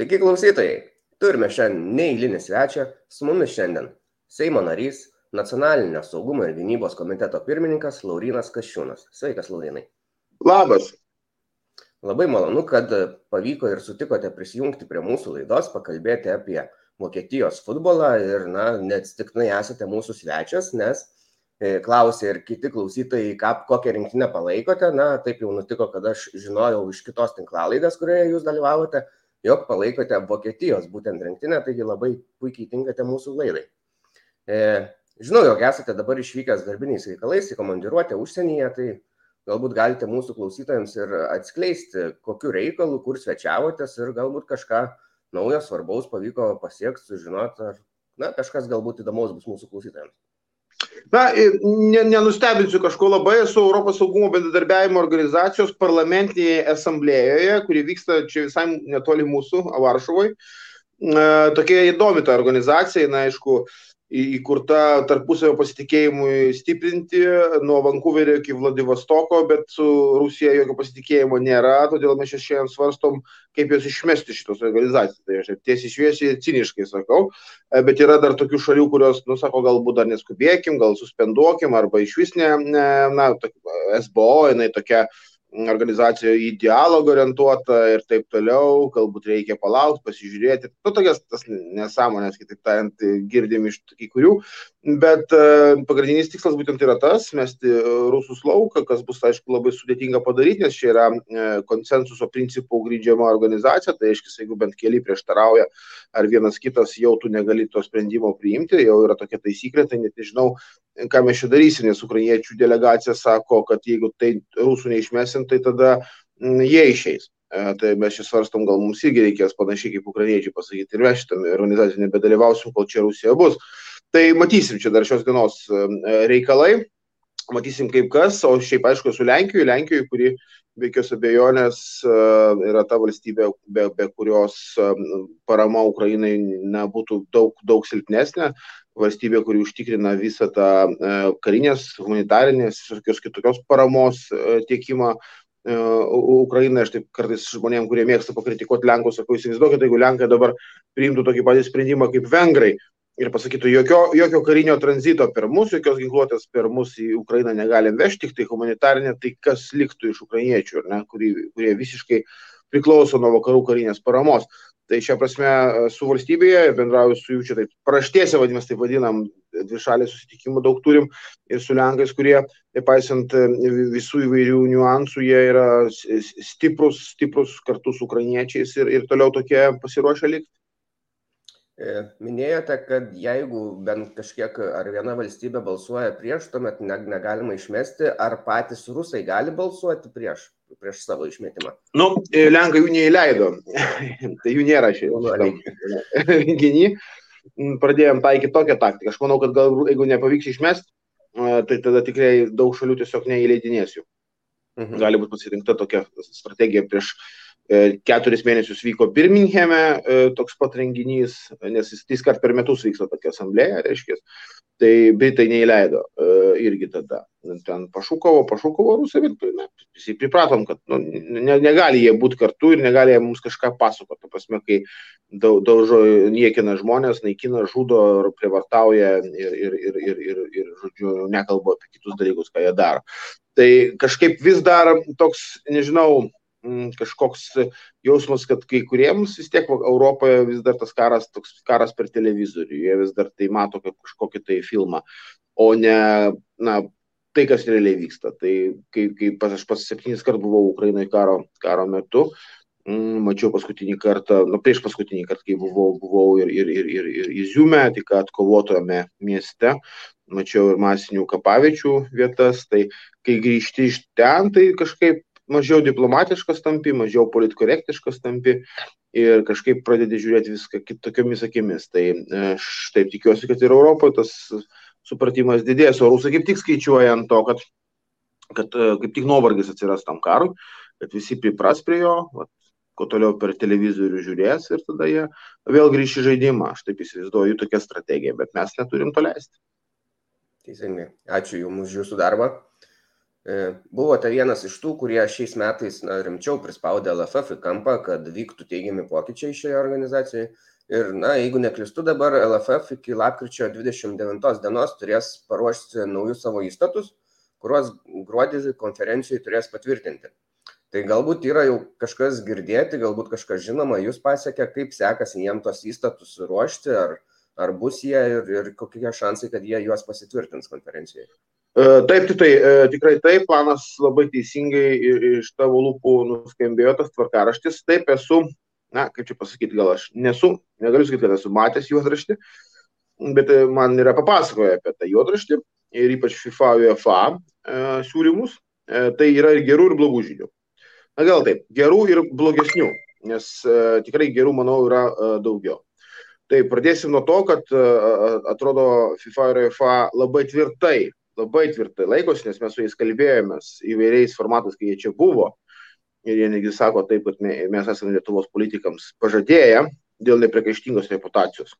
Sveiki klausytojai. Turime šiandien neįlinį svečią, su mumis šiandien Seimo narys, Nacionalinio saugumo ir gynybos komiteto pirmininkas Laurinas Kaščiūnas. Sveikas, Laurinai. Labas. Labai malonu, kad pavyko ir sutikote prisijungti prie mūsų laidos, pakalbėti apie Vokietijos futbolą ir, na, neatsitiktinai esate mūsų svečias, nes e, klausė ir kiti klausytojai, ką, kokią rinktinę palaikote. Na, taip jau nutiko, kad aš žinojau iš kitos tinklalaidės, kurioje jūs dalyvavote jog palaikote Vokietijos būtent rinktinę, taigi labai puikiai tinkate mūsų laidai. E, žinau, jog esate dabar išvykęs darbiniais reikalais į komandiruotę užsienyje, tai galbūt galite mūsų klausytojams ir atskleisti, kokiu reikalu, kur svečiavotės ir galbūt kažką naujo, svarbaus pavyko pasiekti, sužinoti, ar na, kažkas galbūt įdomaus bus mūsų klausytojams. Na, ne, nenustebinsiu kažko labai, esu Europos saugumo bendradarbiavimo organizacijos parlamentinėje asamblėjoje, kuri vyksta čia visai netoli mūsų, Varšuvoje. Tokia įdomi ta organizacija, na, aišku, įkurta tarpusavio pasitikėjimui stiprinti nuo Vankuverio iki Vladivostoko, bet su Rusija jokio pasitikėjimo nėra, todėl mes šiandien svarstom, kaip jos išmesti šitos organizacijos. Tai aš tiesiai šviesiai ciniškai sakau, bet yra dar tokių šalių, kurios, nu, sako, galbūt dar neskubėkim, gal suspenduokim, arba iš vis ne, ne na, SBO, jinai tokia organizacija į dialogą orientuota ir taip toliau, galbūt reikia palaukti, pasižiūrėti. Nu, tokias tas nesąmonės, kitaip tariant, girdim iš kai kurių, bet uh, pagrindinis tikslas būtent yra tas, mesti rusus lauką, kas bus, aišku, labai sudėtinga padaryti, nes čia yra uh, konsensuso principų grindžiama organizacija, tai aišku, jeigu bent keli prieštarauja, ar vienas kitas jau tu negali to sprendimo priimti, jau yra tokia taisyklė, tai net nežinau, ką mes čia darysim, nes ukrainiečių delegacija sako, kad jeigu tai rusų neišmesim, tai tada mm, jie išeis. E, tai mes čia svarstom, gal mums irgi reikės panašiai kaip ukrainiečiai pasakyti ir mes šitame organizacijoje nebedalyvausim, kol čia Rusija bus. Tai matysim čia dar šios dienos e, reikalai, matysim kaip kas, o šiaip aišku su Lenkijoje, Lenkijoje, kuri be jokios abejonės e, yra ta valstybė, be, be kurios parama Ukrainai nebūtų daug, daug silpnesnė, valstybė, kuri užtikrina visą tą e, karinės, humanitarinės ir kitokios paramos tiekimą Ukrainai, aš taip kartais žmonėm, kurie mėgsta pakritikuoti Lenkus, sakau, įsivaizduokite, jeigu Lenkai dabar priimtų tokį patį sprendimą kaip Vengrai, ir pasakytų, jokio, jokio karinio tranzito per mus, jokios ginkluotės per mus į Ukrainą negalim vežti, tik tai humanitarinė, tai kas liktų iš ukrainiečių, ne, kurie, kurie visiškai priklauso nuo vakarų karinės paramos. Tai šią prasme su valstybėje bendrauju su jų čia taip praštėse, vadinasi, taip vadinam, dvišalį susitikimų daug turim ir su Lenkais, kurie, nepaisant visų įvairių niuansų, jie yra stiprus, stiprus kartu su ukrainiečiais ir, ir toliau tokie pasiruošę likti. E, minėjote, kad jeigu bent kažkiek ar viena valstybė balsuoja prieš, tuomet negalima išmesti, ar patys rusai gali balsuoti prieš, prieš savo išmetimą? Nu, e, Lenkai jų neįleido, tai jų nėra šiandien renginį. Mm, pradėjom taikyti tokią taktiką. Aš manau, kad gal jeigu nepavyks išmesti, tai tada tikrai daug šalių tiesiog neįleidinės jų. Mhm. Gali būti pasirinkta tokia strategija prieš E, keturis mėnesius vyko Birminghame e, toks pat renginys, nes jis tris kart per metus vyksta tokia asamblėja, reiškia. Tai Britai neįleido e, irgi tada. Ten pašūkavo, pašūkavo rusai, bet na, visi pripratom, kad nu, ne, negali jie būti kartu ir negali jie mums kažką pasakoti. Ta prasme, kai daužo, niekina žmonės, naikina, žudo, prievartauja ir, ir, ir, ir, ir, ir, žodžiu, nekalba apie kitus dalykus, ką jie daro. Tai kažkaip vis dar toks, nežinau, kažkoks jausmas, kad kai kuriems vis tiek Europoje vis dar tas karas, toks karas per televizorių, jie vis dar tai mato kaip kažkokį tai filmą, o ne, na, tai, kas realiai vyksta. Tai kai, kai pas, aš pas septynis kart buvau Ukrainoje karo, karo metu, mm, mačiau paskutinį kartą, nu, prieš paskutinį kartą, kai buvau, buvau ir, ir, ir, ir, ir Iziume, tik atkovotojame mieste, mačiau ir masinių kapavičių vietas, tai kai grįžti iš ten, tai kažkaip mažiau diplomatiškas tampi, mažiau politkorektiškas tampi ir kažkaip pradedi žiūrėti viską kitokiomis akimis. Tai e, aš taip tikiuosi, kad ir Europoje tas supratimas didės, o rusai kaip tik skaičiuoja ant to, kad, kad e, kaip tik nuovargis atsiras tam karui, kad visi pripras prie jo, vat, kuo toliau per televizorių žiūrės ir tada jie vėl grįš į žaidimą. Aš taip įsivaizduoju tokią strategiją, bet mes neturim to leisti. Teisingai. Ačiū Jums už Jūsų darbą. Buvote vienas iš tų, kurie šiais metais na, rimčiau prispaudė LFF į kampą, kad vyktų teigiami pokyčiai šioje organizacijoje. Ir, na, jeigu neklistu dabar, LFF iki lapkričio 29 dienos turės paruošti naujus savo įstatus, kuriuos gruodį konferencijai turės patvirtinti. Tai galbūt yra jau kažkas girdėti, galbūt kažkas žinoma, jūs pasiekia, kaip sekasi jiem tos įstatus ruošti, ar, ar bus jie ir, ir kokie šansai, kad jie juos pasitvirtins konferencijoje. E, taip, tai, tai tikrai taip, planas labai teisingai iš tavo lūpų nuskambėjo tas tvarkaraštis. Taip, esu, na, kaip čia pasakyti, gal aš nesu, negaliu sakyti, kad esu matęs juodraštį, bet e, man yra papasakoję apie tą juodraštį ir ypač FIFA UEFA e, siūlymus. E, tai yra ir gerų, ir blogų žinių. Na gal taip, gerų ir blogesnių, nes e, tikrai gerų, manau, yra e, daugiau. Tai pradėsim nuo to, kad atrodo FIFA ir UEFA labai tvirtai labai tvirtai laikosi, nes mes su jais kalbėjomės įvairiais formatais, kai jie čia buvo. Ir jie negi sako taip, kad mes esame Lietuvos politikams pažadėję dėl nepriekaištingos reputacijos.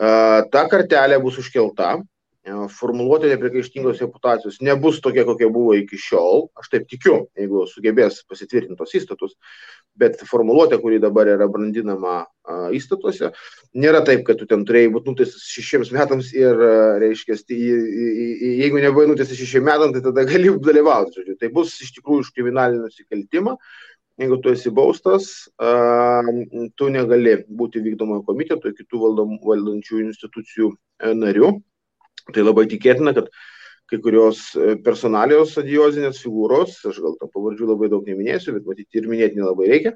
Ta kartelė bus užkelta, E, formuluotė nepriekaištingos reputacijos nebus tokia, kokia buvo iki šiol, aš taip tikiu, jeigu sugebės pasitvirtintos įstatus, bet formuluotė, kuri dabar yra brandinama įstatuose, nėra taip, kad tu ten turėjai būti nuteistas šešiems metams ir, reiškia, jeigu nebuvai nuteistas šešiems metams, tai tada gali dalyvauti. Žodžiu. Tai bus iš tikrųjų už kriminalinį nusikaltimą. Jeigu tu esi baustas, tu negali būti vykdomojo komiteto, kitų valdančių institucijų e, nariu Tai labai tikėtina, kad kai kurios e, personalijos adiozinės figūros, aš gal to pavardžių labai daug neminėsiu, bet matyti ir minėti nelabai reikia,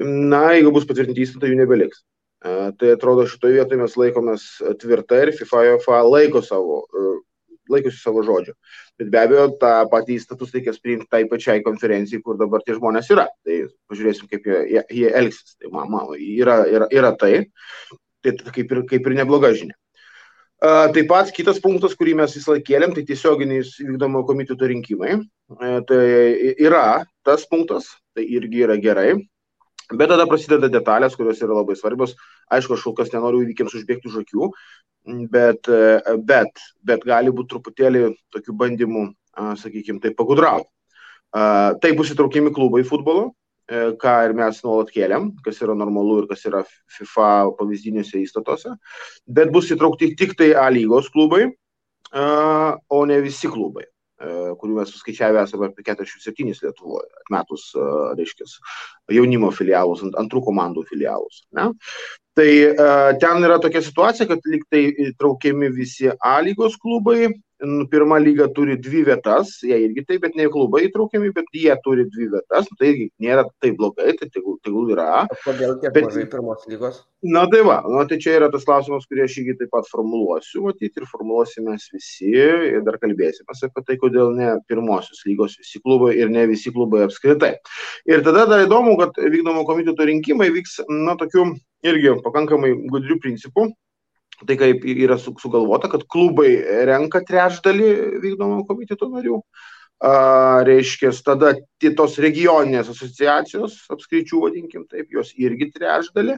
na, jeigu bus patvirtinti įstatai, jų nebeliks. E, tai atrodo, šitoje vietoje mes laikomės tvirtai ir FIFA UEFA laiko savo, e, laikosi savo žodžio. Bet be abejo, tą patį įstatus reikės priimti tai pačiai konferencijai, kur dabar tie žmonės yra. Tai pažiūrėsim, kaip jie, jie, jie elgsis. Tai mama, yra, yra, yra tai, tai kaip ir, kaip ir nebloga žinia. Taip pat kitas punktas, kurį mes vis laik kėlėm, tai tiesioginiai vykdomo komiteto rinkimai. Tai yra tas punktas, tai irgi yra gerai. Bet tada prasideda detalės, kurios yra labai svarbios. Aišku, aš kol kas nenoriu įvykiams užbėgti už akių, bet, bet, bet gali būti truputėlį tokių bandymų, sakykime, tai pagudrauti. Tai bus įtraukiami klubai futbolo, ką ir mes nuolat kėlėm, kas yra normalu ir kas yra FIFA pavyzdiniuose įstatuose, bet bus įtraukti tik tai A lygos klubai, e, o ne visi klubai e, kurių mes suskaičiavę esame apie 47 Lietuvoje, atmetus, reiškia, jaunimo filialus, antrų komandų filialus. Ne? Tai ten yra tokia situacija, kad lyg tai traukiami visi A lygos klubai, pirma lyga turi dvi vietas, jie irgi taip, bet ne klubai įtraukiami, bet jie turi dvi vietas, nu, tai nėra taip blogai, tai tegul, tegul yra. Kodėl tiek bet, mažai pirmos lygos? Na tai va, nu, tai čia yra tas klausimas, kurį aš irgi taip pat formuluosiu, matyti ir formuluosime visi ir dar kalbėsime apie tai, kodėl ne pirmosios lygos visi klubai ir ne visi klubai apskritai. Ir tada dar įdomu, kad vykdomo komiteto rinkimai vyks, na, tokiu irgi pakankamai gudrių principų tai kaip yra sugalvota, kad klubai renka trečdalį vykdomo komiteto narių. A, reiškia, tada tos regioninės asociacijos, apskaičių vadinkim taip, jos irgi trečdalį.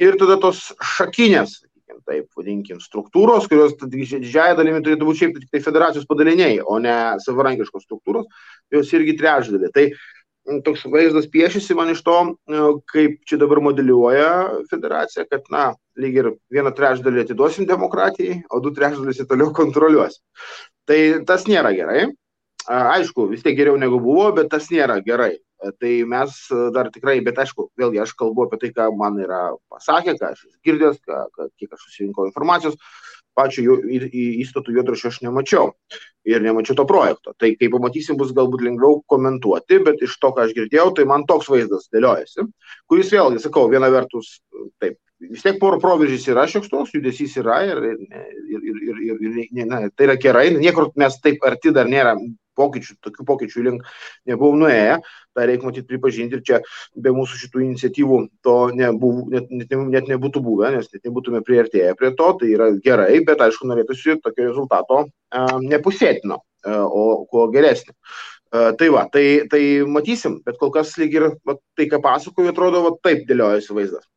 Ir tada tos šakinės, sakykim, taip vadinkim, struktūros, kurios didžiąją dalimi turėtų būti šiaip tik tai federacijos padaliniai, o ne savarankiškos struktūros, jos irgi trečdalį. Tai toks vaizdas piešiasi man iš to, e, kaip čia dabar modeliuoja federacija, kad, na, lyg ir vieną trečdalį atiduosim demokratijai, o du trečdalius jį toliau kontroliuosim. Tai tas nėra gerai. Aišku, vis tiek geriau negu buvo, bet tas nėra gerai. Tai mes dar tikrai, bet aišku, vėlgi aš kalbu apie tai, ką man yra pasakę, ką aš girdėjęs, kiek aš susirinkau informacijos. Uh, pačio įstatų juodrašio aš nemačiau ir nemačiau to projekto. Tai kai pamatysim, bus galbūt lengviau komentuoti, bet iš to, ką aš girdėjau, tai man toks vaizdas dėliojasi, kuris vėlgi, sakau, viena vertus, taip, vis tiek poro proveržys yra šioks toks, judesys yra ir, ir, ir, ir, ir, ir na, tai yra gerai, niekur mes taip arti dar nėra pokyčių, tokių pokyčių link nebuvom nuėję, tą reikia matyti pripažinti ir čia be mūsų šitų iniciatyvų to nebuv, net, net, net nebūtų buvę, nes net nebūtume priartėję prie to, tai yra gerai, bet aišku norėtųsi tokio rezultato e, nepusėtino, e, o kuo geresnio. E, tai va, tai, tai matysim, bet kol kas lyg ir va, tai, ką pasakoju, atrodo, va, taip dėliojasi vaizdas.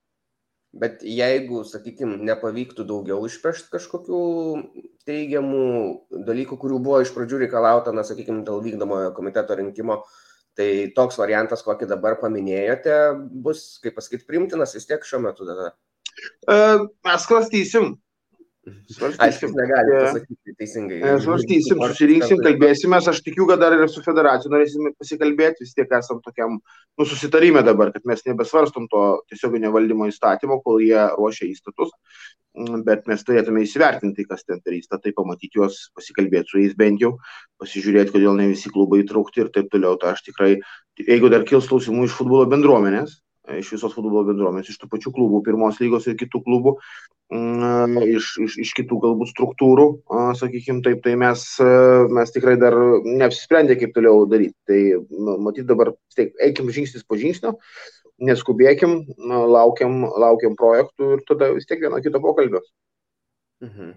Bet jeigu, sakykime, nepavyktų daugiau išpešti kažkokių teigiamų dalykų, kurių buvo iš pradžių reikalauta, na, sakykime, dėl vykdomojo komiteto rinkimo, tai toks variantas, kokį dabar paminėjote, bus, kaip pasakyti, primtinas vis tiek šiuo metu. Tada. E, mes klastysim, Aišku, negali pasakyti teisingai. Svarstysim, susirinksim, kalbėsim, aš tikiu, kad dar ir su federacija norėsim pasikalbėti, vis tiek esam tokiam nu, susitarime dabar, kad mes nebesvarstom to tiesioginio valdymo įstatymo, kol jie ruošia įstatus, bet mes turėtume įsivertinti, kas ten įstatą, tai pamatyti juos, pasikalbėti su jais bent jau, pasižiūrėti, kodėl ne visi klubai įtraukti ir taip toliau. Tai aš tikrai, jeigu dar kils klausimų iš futbolo bendruomenės, iš visos futbolo bendruomenės, iš tų pačių klubų, pirmos lygos ir kitų klubų, mm, iš, iš, iš kitų galbūt struktūrų, sakykime taip, tai mes, mes tikrai dar neapsisprendę, kaip toliau daryti. Tai nu, matyt dabar, taip, eikim žingsnis po žingsnio, neskubėkim, laukiam, laukiam projektų ir tada vis tiek vieno kito pokalbio. Mhm.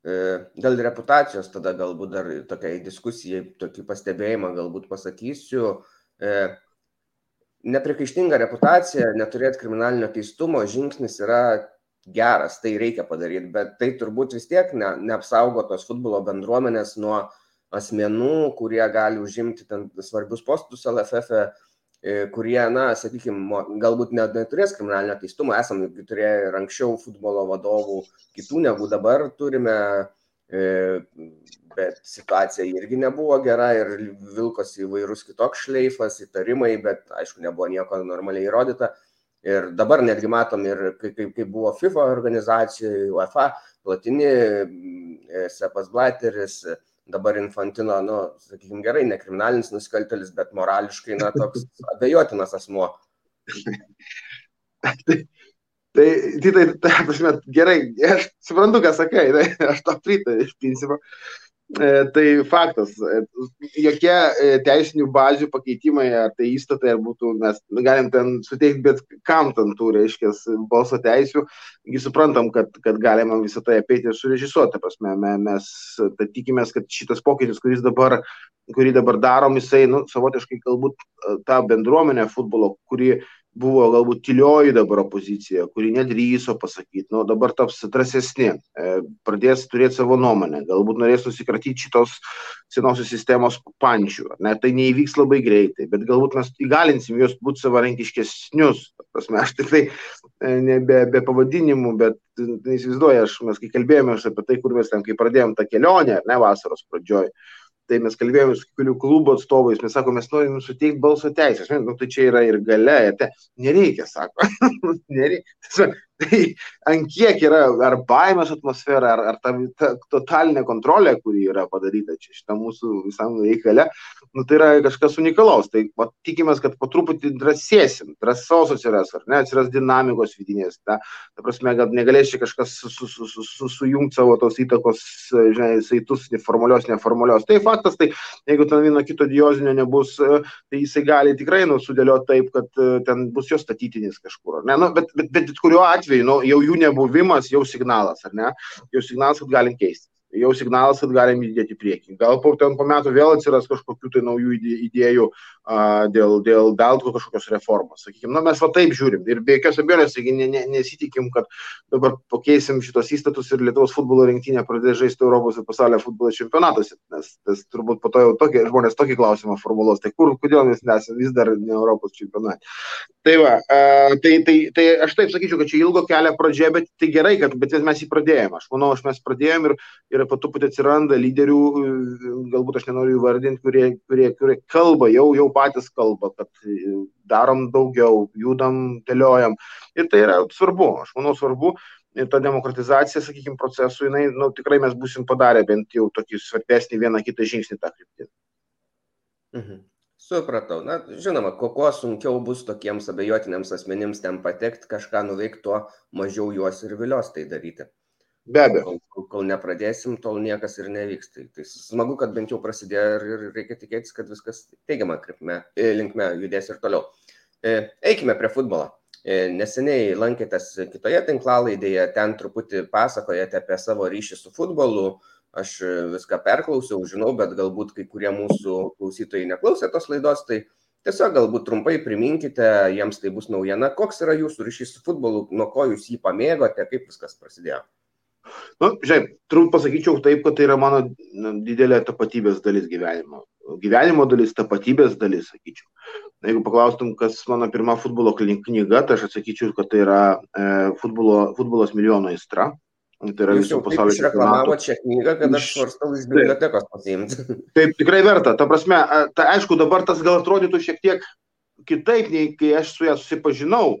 E, dėl reputacijos tada galbūt dar tokiai diskusijai, tokį pastebėjimą galbūt pasakysiu. Nepriekaištinga reputacija, neturėti kriminalinio teistumo žingsnis yra geras, tai reikia padaryti, bet tai turbūt vis tiek ne, neapsaugo tos futbolo bendruomenės nuo asmenų, kurie gali užimti ten svarbius postus LFF, e, kurie, na, sakykime, galbūt net neturės kriminalinio teistumo, esame turėję ir anksčiau futbolo vadovų kitų negu dabar turime e, bet situacija irgi nebuvo gera ir vilkosi įvairūs kitoks šleifas, įtarimai, bet aišku, nebuvo nieko normaliai įrodyta. Ir dabar netgi matom ir kaip, kaip buvo FIFA organizacijoje, UEFA, Platini, mm, Sepas Blateris, dabar Infantino, nu, sakykime, gerai, ne kriminalinis nusikaltelis, bet morališkai, na, toks abejotinas asmuo. tai, tai, tai, tai, prasme, gerai, aš suprantu, ką sakai, tai, aš to pritariu iš principo. E, tai faktas, e, jokie e, teisinių bazių pakeitimai, ar tai įstatai, ar būtų, mes galim ten suteikti bet kam ten tų, reiškia, balso teisių, suprantam, kad, kad galima visą tai apeiti ir surežisuoti, prasme, mes tai tikimės, kad šitas pokytis, kuris dabar, kurį dabar darom, jisai, nu, savotiškai galbūt tą bendruomenę futbolo, kuri buvo galbūt tylioji dabar opozicija, kuri nedrįso pasakyti, nu dabar taps drąsesni, e, pradės turėti savo nuomonę, galbūt norės nusikratyti šitos senosios sistemos pančių. Ne, tai neįvyks labai greitai, bet galbūt mes įgalinsim juos būti savarankiškesnius. Prasme, aš tikrai e, ne be, be pavadinimų, bet neįsivaizduoju, aš mes kai kalbėjome apie tai, kur mes ten, kai pradėjom tą kelionę, ne vasaros pradžioj, tai mes kalbėjome su kelių klubų atstovais, mes sakome, mes norim suteikti balso teisės, nu, tai čia yra ir gale, ir te, nereikia, sako, nereikia. Tai ant kiek yra ar baimės atmosfera, ar, ar ta, ta totalinė kontrolė, kuri yra padaryta čia šitam mūsų visam reikale, nu, tai yra kažkas unikalaus. Tai va, tikimės, kad po truputį drąsėsim, drąsos atsiras, ar ne, atsiras dinamikos vidinės. Ta, ta prasme, gal negalės čia kažkas su, su, su, su, su, sujungti savo tos įtakos, žinai, saitus, neformalios, neformalios. Tai faktas, tai jeigu ten vieno kito diozinio nebus, tai jisai gali tikrai nu, sudėlioti taip, kad ten bus jo statytinis kažkur. Ne? Nu, bet, bet, bet, bet kuriuo atveju atveju, nu, jau jų nebuvimas jau signalas, ar ne? Jau signalas, kad galim keisti jau signalas, kad galim judėti į priekį. Gal po, ten, po metų vėl atsiras kažkokių tai naujų idėjų a, dėl, dėl beltų kažkokios reformos. Sakykime, na, mes va taip žiūrim ir be jokios abejonės, taigi ne, ne, nesitikim, kad dabar pakeisim šitos įstatus ir Lietuvos futbolo rinktinė pradės žaisti Europos ir pasaulio futbolo čempionatuose, nes tas turbūt po to jau tokie, žmonės tokį klausimą formulos, tai kur, kodėl mes nesame vis dar ne Europos čempionate. Tai va, a, tai, tai, tai aš taip sakyčiau, kad čia ilgo kelio pradžia, bet tai gerai, kad bet mes jį pradėjome. Aš manau, aš mes pradėjome ir, ir ir po truputį atsiranda lyderių, galbūt aš nenoriu įvardinti, kurie, kurie, kurie kalba, jau, jau patys kalba, kad darom daugiau, judam, dėliojam. Ir tai yra svarbu, aš manau svarbu. Ir ta demokratizacija, sakykime, procesų, jinai, nu, tikrai mes busim padarę bent jau tokį svarbesnį vieną kitą žingsnį tą kryptį. Mhm. Supratau. Na, žinoma, kuo sunkiau bus tokiems abejotiniams asmenims ten patekti, kažką nuveikti, tuo mažiau juos ir vilios tai daryti. Be abejo. Kol, kol, nepradėsim, tol niekas ir nevyks. Tai, tai smagu, kad bent jau prasidėjo ir, ir reikia tikėtis, kad viskas teigiamą krypme, e, linkme judės ir toliau. E, eikime prie futbolo. E, neseniai lankėtės kitoje tinklalaidėje, ten truputį pasakojate apie savo ryšį su futbolu. Aš viską perklausiau, žinau, bet galbūt kai kurie mūsų klausytojai neklausė tos laidos, tai Tiesiog galbūt trumpai priminkite, jiems tai bus naujiena, koks yra jūsų ryšys su futbolu, nuo ko jūs jį pamėgote, kaip viskas prasidėjo. Nu, žinai, turbūt pasakyčiau taip, kad tai yra mano didelė tapatybės dalis gyvenimo. Gyvenimo dalis, tapatybės dalis, sakyčiau. Na, jeigu paklaustum, kas mano pirma futbolo knyga, tai aš atsakyčiau, kad tai yra e, futbolo, futbolas milijono aistra. Tai yra viso pasaulio. Aš reklamavo čia knygą, kad aš svarstau iš bibliotekos pasiimti. Taip, tikrai verta. Ta prasme, ta, aišku, dabar tas gal atrodytų šiek tiek kitaip, nei kai aš su ją susipažinau,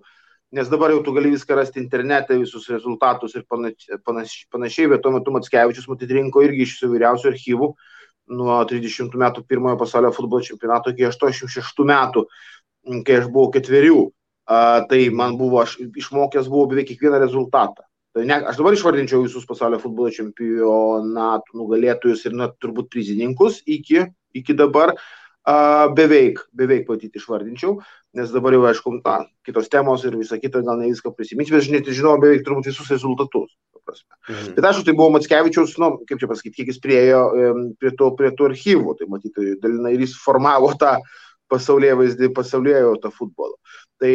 nes dabar jau tu gali viską rasti internete, visus rezultatus ir panašiai, panašiai, bet tuo metu Matskevičius matyt rinko irgi iš įvairiausių archyvų nuo 30 metų pirmojo pasaulio futbolo čempionato iki 86 metų, kai aš buvau ketverių. Tai man buvo, aš išmokęs buvau beveik kiekvieną rezultatą. Tai ne, aš dabar išvardinčiau visus pasaulio futbolo čempionatų nugalėtojus ir net turbūt prizininkus iki, iki dabar. Beveik, beveik patyti išvardinčiau, nes dabar jau, aišku, na, kitos temos ir visą kitą gal ne viską prisiminti, bet aš net žinau beveik turbūt visus rezultatus. Mhm. Bet aišku, tai buvo Matskevičiaus, nu, kaip čia pasakyti, kiek jis priejo prie to, prie to archyvų, tai matyti, dalinai ir jis formavo tą pasaulyje vaizdį, pasaulyje jau tą futbolą. Tai,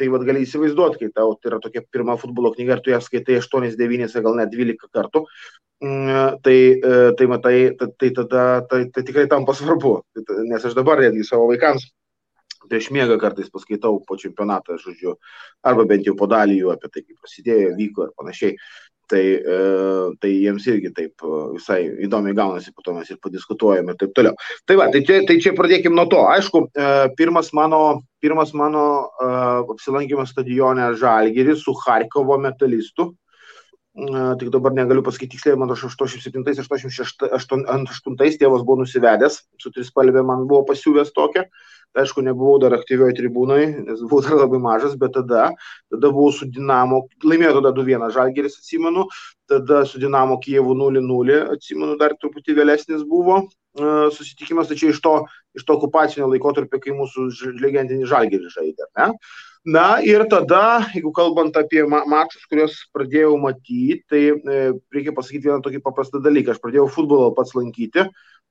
tai vad gali įsivaizduoti, kai tau tai yra tokia pirma futbolo knyga ir tu ją skaitai 8, 9, gal net 12 kartų, mm, tai, e, tai matai, tai, tai tada tai, tai tikrai tampa svarbu. Nes aš dabar netgi savo vaikams prieš miegą kartais paskaitau po čempionatą, žodžiu, arba bent jau po dalį jų apie tai, kaip prasidėjo, vyko ir panašiai tai, e, tai jiems irgi taip e, visai įdomiai gaunasi, po to mes ir padiskutuojame ir taip toliau. Tai va, tai čia, tai čia pradėkime nuo to. Aišku, e, pirmas mano, pirmas mano apsilankimas stadione Žalgiris su Harkovo metalistu. Tik dabar negaliu pasakyti tiksliai, man 87-88 tėvas buvo nusivedęs, su trispalvė man buvo pasiūvęs tokia. Tai aišku, nebuvau dar aktyvioje tribūnoje, nes buvau dar labai mažas, bet tada, tada buvau su Dinamo, laimėjo tada 2-1 Žalgeris, atsimenu, tada su Dinamo Kijevu 0-0, atsimenu, dar truputį vėlesnis buvo susitikimas, tačiau iš to, iš to okupacinio laikotarpio, kai mūsų legendinis Žalgeris žaidė. Ne? Na ir tada, jeigu kalbant apie mačus, kuriuos pradėjau matyti, tai e, reikia pasakyti vieną tokį paprastą dalyką. Aš pradėjau futbolą pats lankyti,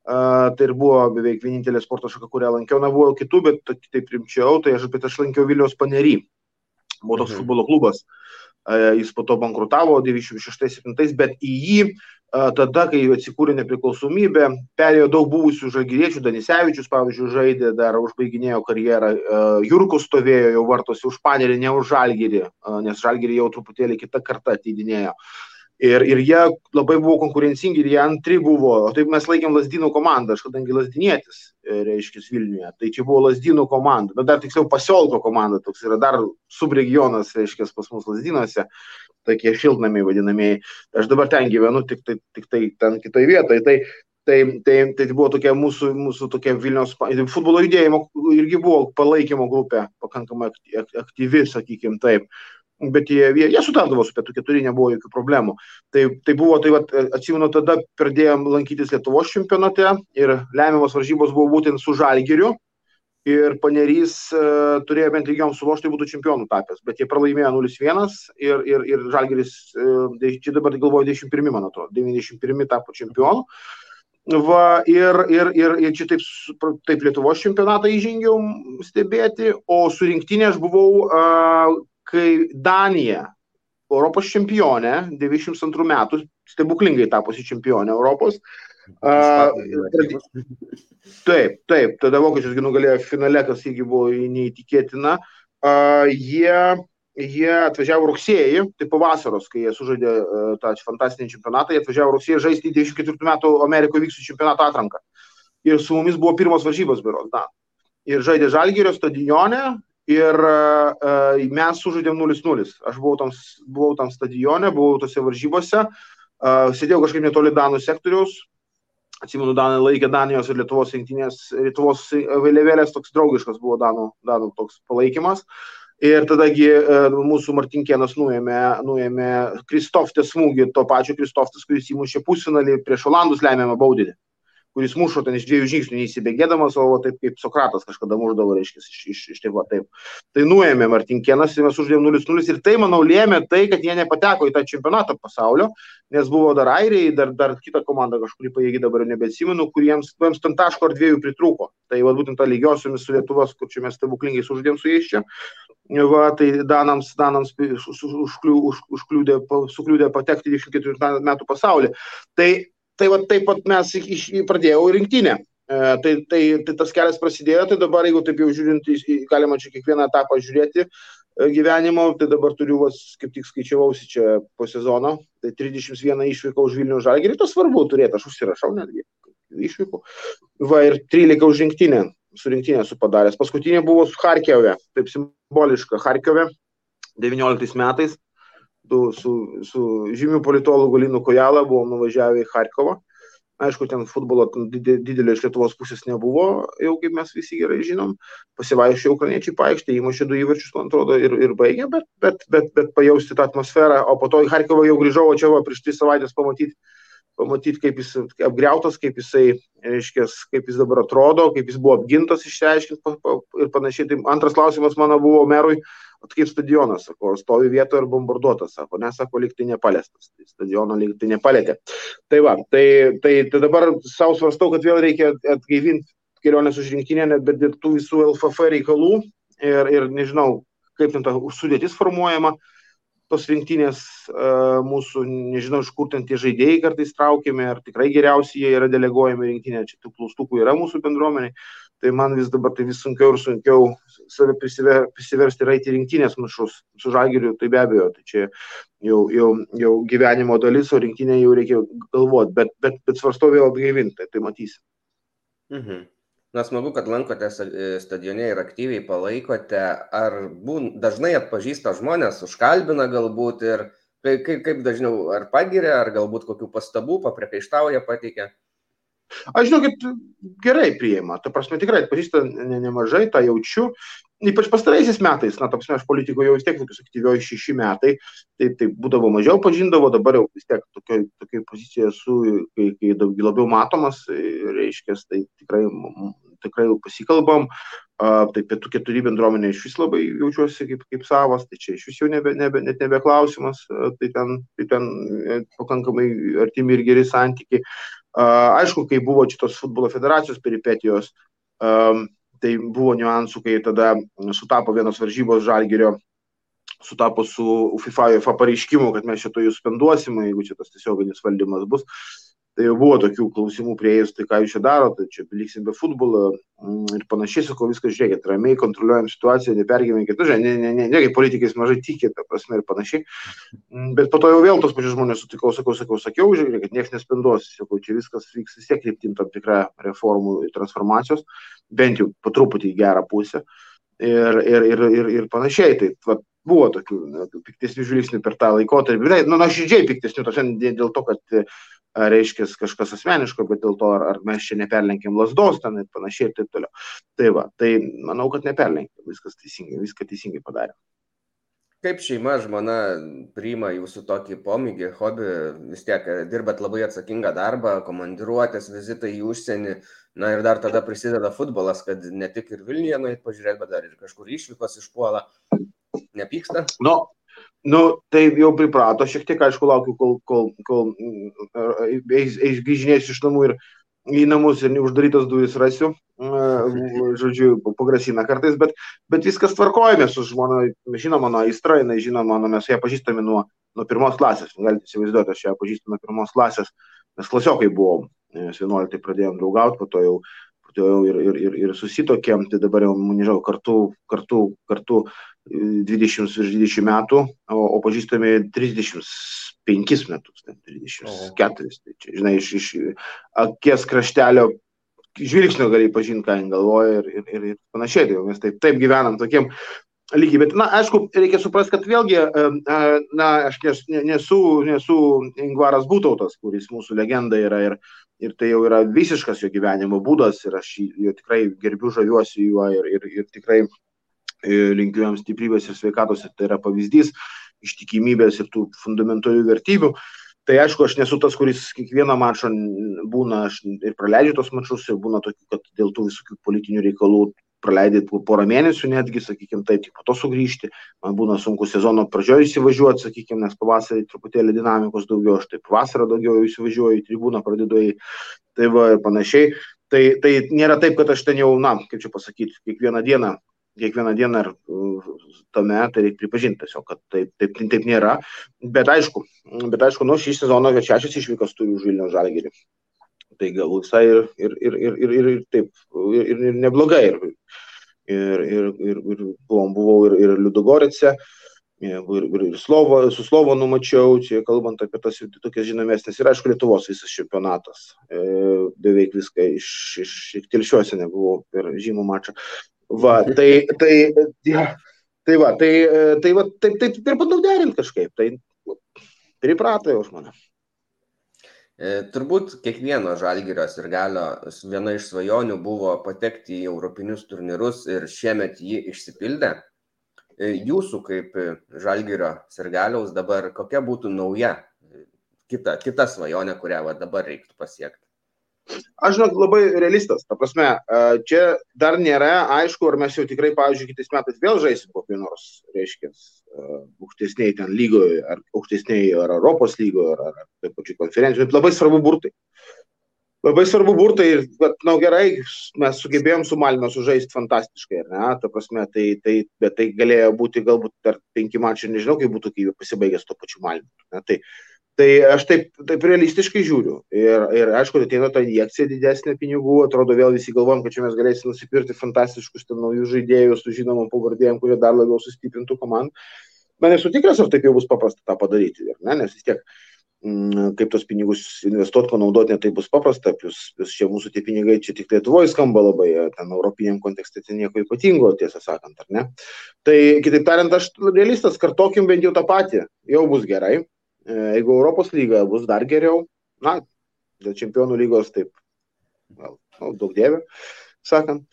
tai ir buvo beveik vienintelė sporto šaka, kurią lankiau, na buvo kitų, bet taip rimčiau, tai aš, bet aš lankiau Vilniaus panerį, buvo toks mhm. futbolo klubas, jis po to bankrutavo 96-7, bet į jį tada, kai atsikūrė nepriklausomybė, perėjo daug buvusių žalgyriečių, Danisevičius, pavyzdžiui, žaidė, dar užbaiginėjo karjerą, Jurkus stovėjo jau vartosi už panerį, ne už žalgyrį, nes žalgyrį jau truputėlį kitą kartą ateidinėjo. Ir, ir jie labai buvo konkurencingi ir jie antri buvo, o taip mes laikėm Lasdynų komandą, aš kadangi Lasdinietis, e, reiškia, Vilniuje, tai čia buvo Lasdynų komanda, bet dar tiksliau Pasiolko komanda, toks yra dar subregionas, reiškia, pas mus Lasdynuose, tokie šiltnamiai vadinamieji. Aš dabar ten gyvenu, tik tai, tik tai ten kitoje vietoje. Tai, tai, tai, tai buvo tokia mūsų, mūsų tokia Vilniaus futbolo judėjimo irgi buvo palaikymo grupė, pakankamai aktyvi, sakykime taip bet jie, jie, jie sutardavo su pietų keturi, nebuvo jokių problemų. Tai, tai buvo, tai vat, atsimenu, tada pradėjom lankytis Lietuvos čempionate ir lemiamos varžybos buvo būtent su Žalgiriu. Ir Panerys uh, turėjo bent lygiom sulošti, tai būtų čempionų tapęs, bet jie pralaimėjo 0-1 ir, ir, ir Žalgiris, uh, čia dabar galvoju 91, man atrodo, 91 tapo čempionu. Va, ir, ir, ir, ir čia taip, taip Lietuvos čempionatą įžengiau stebėti, o su rinktinė aš buvau uh, kai Danija, Europos čempionė, 92 metų, stebuklingai tapusi čempionė Europos. Uh, taip, taip, tada vokiečius nugalėjo finale, kas irgi buvo neįtikėtina. Uh, jie, jie atvažiavo rugsėjį, tai po vasaros, kai jie sužaidė uh, tą fantastinį čempionatą, jie atvažiavo rugsėjį žaisti 94 metų Amerikoje vyksų čempionato atranką. Ir su mumis buvo pirmos varžybos, beros, da. Ir žaidė Žalgirio stadione, Ir uh, mes sužaidėm 0-0. Aš buvau tam, buvau tam stadione, buvau tose varžybose, uh, sėdėjau kažkaip netoli Danų sektoriaus. Atsimenu, Danai laikė Danijos ir Lietuvos rinktinės, Lietuvos vėliavėlės toks draugiškas buvo Danų, Danų toks palaikymas. Ir tadagi mūsų Martinkienas nuėmė, nuėmė Kristoftės smūgį, to pačio Kristoftas, kuris įmušė pusfinalį prieš Olandus lemiamą baudinį kuris mušo ten iš dviejų žingsnių neįsibėgėdamas, o taip kaip Sokratas kažkada muždavo, reiškia, iš, iš, iš va, taip. Tai nuėmė Martinkienas ir mes uždėjom 0-0 ir tai, manau, lėmė tai, kad jie nepateko į tą čempionatą pasaulio, nes buvo dar airiai, dar, dar kita komanda kažkurį pajėgi dabar nebetsimenu, kuriems, kuriems ten taško ar dviejų pritrūko. Tai va, būtent tą lygiosiomis su Lietuvos, kur čia mes stebuklingai suždėm su jais čia. Va, tai Danams, Danams užkliūdė, sukliūdė patekti 24 metų pasaulį. Tai Tai va taip pat mes iš, pradėjau rinktinę. E, tai, tai, tai tas kelias prasidėjo, tai dabar jeigu taip jau žiūrint, galima čia kiekvieną etapą žiūrėti e, gyvenimo, tai dabar turiu, vas, kaip tik skaičiavausi čia po sezono, tai 31 išvyko už Vilnių žalgerį, tas svarbu turėti, aš užsirašau netgi išvyko. Va ir 13 už rinktinę, su rinktinė esu padaręs. Paskutinė buvo su Harkiove, taip simboliška, Harkiove 19 metais du su, su žymiu politologu Linu Kojala buvom nuvažiavę į Harkovą. Aišku, ten futbolo didelio iš Lietuvos pusės nebuvo, jau kaip mes visi gerai žinom. Pasivaišė ukrainiečiai paaištė, įmušė du įvarčius, man atrodo, ir, ir baigė, bet, bet, bet, bet pajausti tą atmosferą. O po to į Harkovą jau grįžau, o čia va prieš tris savaitės pamatyti, pamatyti kaip jis apgriautas, kaip jisai, reiškia, kaip jis dabar atrodo, kaip jis buvo apgintas, išsiaiškinti ir panašiai. Tai antras klausimas mano buvo merui At kaip stadionas, sako, stovi vietoje ir bombarduotas, sako, nesako, liktai nepalestas, tai stadiono liktai nepalėtė. Tai va, tai, tai, tai dabar savo svarstau, kad vėl reikia atgaivinti kelionės už rinkinę, bet dėl tų visų LFF reikalų. Ir, ir nežinau, kaip ten ta sudėtis formuojama, tos rinktinės uh, mūsų, nežinau, iš kur ten tie žaidėjai kartais traukiami, ar tikrai geriausiai jie yra deleguojami rinkinė, čia tų klaustukų yra mūsų bendruomeniai tai man vis dabar tai vis sunkiau ir sunkiau save prisiver, prisiversti raiti rinktinės mašus su žagiriu, tai be abejo, tai čia jau, jau, jau gyvenimo dalis, o rinktinė jau reikia galvoti, bet, bet, bet svarsto vėl atgaivinti, tai, tai matysim. Mhm. Na, smagu, kad lankote stadione ir aktyviai palaikote. Ar būn, dažnai atpažįsta žmonės, užkalbina galbūt ir kaip, kaip dažniau, ar pagiria, ar galbūt kokių pastabų, papriekaištauja, pateikia? Aš žinau, kad gerai priima, ta prasme tikrai atpažįsta ne, nemažai, tą jaučiu, ypač pastaraisiais metais, na, tapsime, aš politikoje jau vis tiek tokius aktyvioji šeši metai, tai, tai būdavo mažiau pažindavo, dabar jau vis tiek tokioj, tokioj pozicijoje esu, kai, kai daug labiau matomas, reiškia, tai tikrai, tikrai pasikalbam, tai pietų keturi bendruomenė iš vis labai jaučiuosi kaip, kaip savas, tai čia iš vis jau nebe, nebe, net nebe klausimas, uh, tai ten, tai ten e, pakankamai artimi ir geri santykiai. Aišku, kai buvo šitos futbolo federacijos peripetijos, tai buvo niuansų, kai tada sutapo vienos varžybos žalgerio, sutapo su FIFA, FIFA pareiškimu, kad mes šito jūs spenduosim, jeigu čia tas tiesioginis valdymas bus. Tai jau buvo tokių klausimų prieėjus, tai ką jūs čia darote, tai čia liksim be futbolo mm, ir panašiai, sako viską žiūrėkit, ramiai kontroliuojam situaciją, nepergyvenkit, nu, ne, ne, ne, ne, kaip politikais mažai tikė, ta prasme ir panašiai. Mm, bet po to jau vėl tos pačius žmonės sutikau, sakau, sakau, sakiau, žiūrėkit, niekas nespenduos, sakau, čia viskas vyks vis tiek kryptim tam tikrą reformų ir transformacijos, bent jau po truputį į gerą pusę. Ir, ir, ir, ir, ir panašiai. Tai va, buvo tokių piktesnių žvilgsnių per tą laikotarpį. Na, nu, nuoširdžiai piktesnių, tos dėl to, kad reiškia kažkas asmeniško, bet dėl to, ar, ar mes čia neperlenkėm lasdos ten ir panašiai ir taip toliau. Tai va, tai manau, kad neperlenkėm, viskas teisingai, viską teisingai padarė. Kaip šeima, žmona priima jūsų tokį pomėgį, hobį, vis tiek dirbat labai atsakingą darbą, komandiruotės, vizitai į užsienį, na ir dar tada prisideda futbolas, kad ne tik ir Vilniuje nueit pažiūrėti, bet dar ir kažkur išvykos išpuola. Nepyksta? Nu, Nu, tai jau priprato, šiek tiek, aišku, laukiu, kol, kol, kol eis, eis grįžinėsiu iš namų ir į namus ir neuždarytas duris rasiu, žodžiu, pagrasina kartais, bet, bet viskas tvarkojame su žmona, žino mano aistra, jinai žino mano, mes ją pažįstame nuo, nuo pirmos klasės, galite įsivaizduoti, aš ją pažįstu nuo pirmos klasės, mes klasiokai buvom, mes 11 pradėjom draugauti, po to jau jau ir, ir, ir, ir susitokėm, tai dabar jau, nežinau, kartu, kartu, kartu 20 virš 20 metų, o, o pažįstami 35 metus, 34. Tai čia, žinai, iš, iš akies kraštelio žvilgsnio gali pažinti, ką jin galvoja ir, ir, ir, ir panašiai. Tai mes taip, taip gyvenam tokiem lygiai. Bet, na, aišku, reikia suprasti, kad vėlgi, na, aš nesu, nesu Ingvaras Būtautas, kuris mūsų legenda yra ir, ir tai jau yra visiškas jo gyvenimo būdas ir aš jo tikrai gerbiu, žaviuosi juo ir, ir, ir tikrai linkiu jam stiprybės ir sveikatos, ir tai yra pavyzdys ištikimybės ir tų fundamentalių vertybių. Tai aišku, aš nesu tas, kuris kiekvieną mačą būna, aš ir praleidžiu tos mačus, ir būna tokių, kad dėl tų visokių politinių reikalų praleidai porą mėnesių netgi, sakykime, taip, tik po to sugrįžti. Man būna sunku sezono pradžioje įsivažiuoti, sakykime, nes pavasarį truputėlį dinamikos daugiau, aš taip vasarą daugiau įsivažiuoju tribūną, pradedu į tai va ir panašiai. Tai, tai nėra taip, kad aš ten jau, na, kaip čia pasakyti, kiekvieną dieną kiekvieną dieną ir tame, tai reikia pripažinti tiesiog, kad taip, taip, taip nėra. Bet aišku, bet aišku, nu, šį sezoną šešias išvykas turi už Vilnių žalgerį. Tai gal visai ir, ir, ir, ir, ir, ir taip, ir, ir, ir neblogai. Ir, ir, ir, ir, ir buvom, buvau ir, ir Liudogorice, ir, ir, ir Slovo, su Slovo numačiau, čia kalbant apie tas tokias žinomesnės. Ir aišku, Lietuvos visas čempionatas. E, beveik viską iš, iš, iš telšiuose nebuvau per žymų mačą. Va, tai, tai, ja, tai va, tai, tai va, taip, taip ir bandau derinti kažkaip, tai priprato jau mane. E, turbūt kiekvieno žalgyrio ir galio viena iš svajonių buvo patekti į europinius turnyrus ir šiemet jį išsipildė. E, jūsų kaip žalgyrio sirgaliaus dabar kokia būtų nauja kita, kita svajonė, kurią va, dabar reiktų pasiekti? Aš žinok, labai realistas. Ta prasme, čia dar nėra aišku, ar mes jau tikrai, pavyzdžiui, kitais metais vėl žaisim kokį nors, reiškia, aukštesniai ten lygoje, ar aukštesniai, ar Europos lygoje, ar, ar taip pačiu konferencijoje. Bet labai svarbu burtai. Labai svarbu burtai ir, bet, na, nu, gerai, mes sugebėjom su Malmė sužaisti fantastiškai, ne? Ta prasme, tai, tai, bet tai galėjo būti galbūt dar penki mačiai, nežinau, kaip būtų, kai pasibaigęs to pačiu Malmė. Tai Tai aš taip, taip realistiškai žiūriu. Ir, ir aišku, ateina ta injekcija didesnė pinigų, atrodo vėl visi galvojam, kad čia mes galėsime nusipirkti fantastiškus ten naujus žaidėjus su žinomom pavardėm, kurie dar labiau sustiprintų komandą. Man nesu tikras, ar taip jau bus paprasta tą padaryti. Ne? Nes vis tiek, mm, kaip tos pinigus investuoti, panaudoti, netai bus paprasta. Plus, plus čia mūsų tie pinigai čia tik Lietuvoje skamba labai, ten europiniam kontekste tai nieko ypatingo, tiesą sakant, ar ne. Tai kitaip tariant, aš realistas, kartokim bent jau tą patį, jau bus gerai jeigu Europos lyga bus dar geriau, na, dėl čempionų lygos taip, gal, nu, daug dėvė, sakant.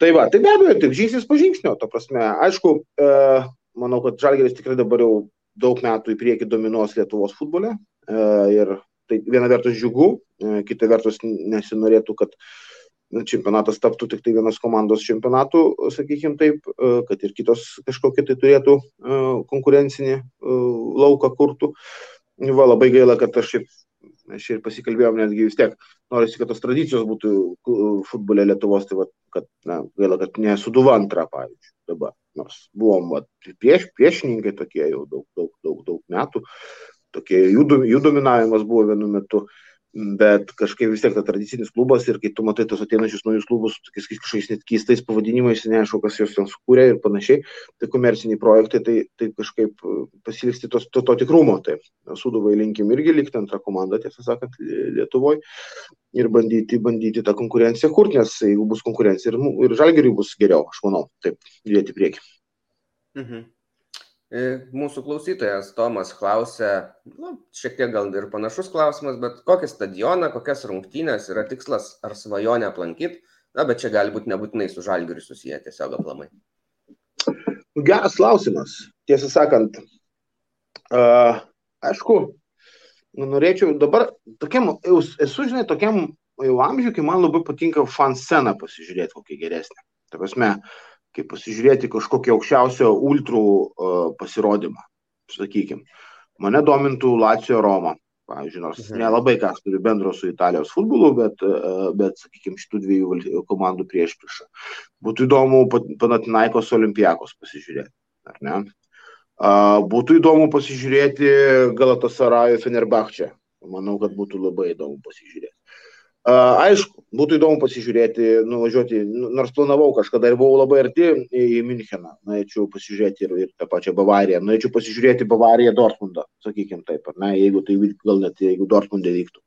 Tai va, tai be abejo, taip žingsnis po žingsnio, to prasme, aišku, e, manau, kad Žalgeris tikrai dabar jau daug metų į priekį dominuos Lietuvos futbole e, ir tai viena vertus džiugu, e, kita vertus nesinorėtų, kad čempionatas taptų tik tai vienos komandos čempionatų, sakykime taip, e, kad ir kitos kažkokie tai turėtų e, konkurencinį lauką kurtų. Va, labai gaila, kad aš ir, aš ir pasikalbėjom netgi vis tiek, norisi, kad tos tradicijos būtų futbole Lietuvos, tai va, kad, na, gaila, kad nesuduva antra, pavyzdžiui, dabar. Nors buvom va, prieš, priešininkai tokie jau daug, daug, daug, daug metų, tokie jų, jų dominavimas buvo vienu metu. Uh, bet kažkaip vis tiek ta tradicinis klubas ir kai tu matai tos ateinančius naujus klubus, tokiais kažkokiais net keistais pavadinimais, neaišku, kas juos ten sukūrė ir panašiai, tai komerciniai projektai, tai, tai kažkaip e, pasilikti to, to, to tikrumo. Tai Suduvai linkim irgi likti antrą komandą, tiesą sakant, Lietuvoje ir bandyti, bandyti tą konkurenciją kurti, nes jeigu bus konkurencija ir, ir žalgeriui bus geriau, aš manau, taip, judėti prieki. Mhm. E, mūsų klausytojas Tomas klausė, nu, šiek tiek gal ir panašus klausimas, bet kokį stadioną, kokias rungtynės yra tikslas ar svajonė aplankyti, na, bet čia gali būti nebūtinai su žalgiriu susiję tiesiog aplamai. Geras klausimas, tiesą sakant. Uh, aišku, nu, norėčiau dabar, tokiam, esu, žinai, tokiam jau amžiui, kai man labai patinka fan sceną pasižiūrėti, kokia geresnė. Tai prasme, uh, kaip pasižiūrėti kažkokį aukščiausio ultrų uh, pasirodymą, sakykime. Mane domintų Lacijo Roma, pavyzdžiui, nors mhm. nelabai kas turi bendro su Italijos futbolu, bet, uh, bet sakykime, šitų dviejų komandų prieš priešą. Būtų įdomu Panatinaikos Olimpijakos pasižiūrėti, ar ne? Būtų įdomu pasižiūrėti Galatasarajų Fenerbahčia. Manau, kad būtų labai įdomu pasižiūrėti. Aišku, būtų įdomu pasižiūrėti, nuvažiuoti, nu, nors planavau kažkada ir buvau labai arti į Müncheną, norėčiau pasižiūrėti ir, ir tą pačią Bavariją, norėčiau pasižiūrėti Bavariją Dortmundą, sakykime taip, ne, jeigu tai gal net jeigu Dortmundė vyktų.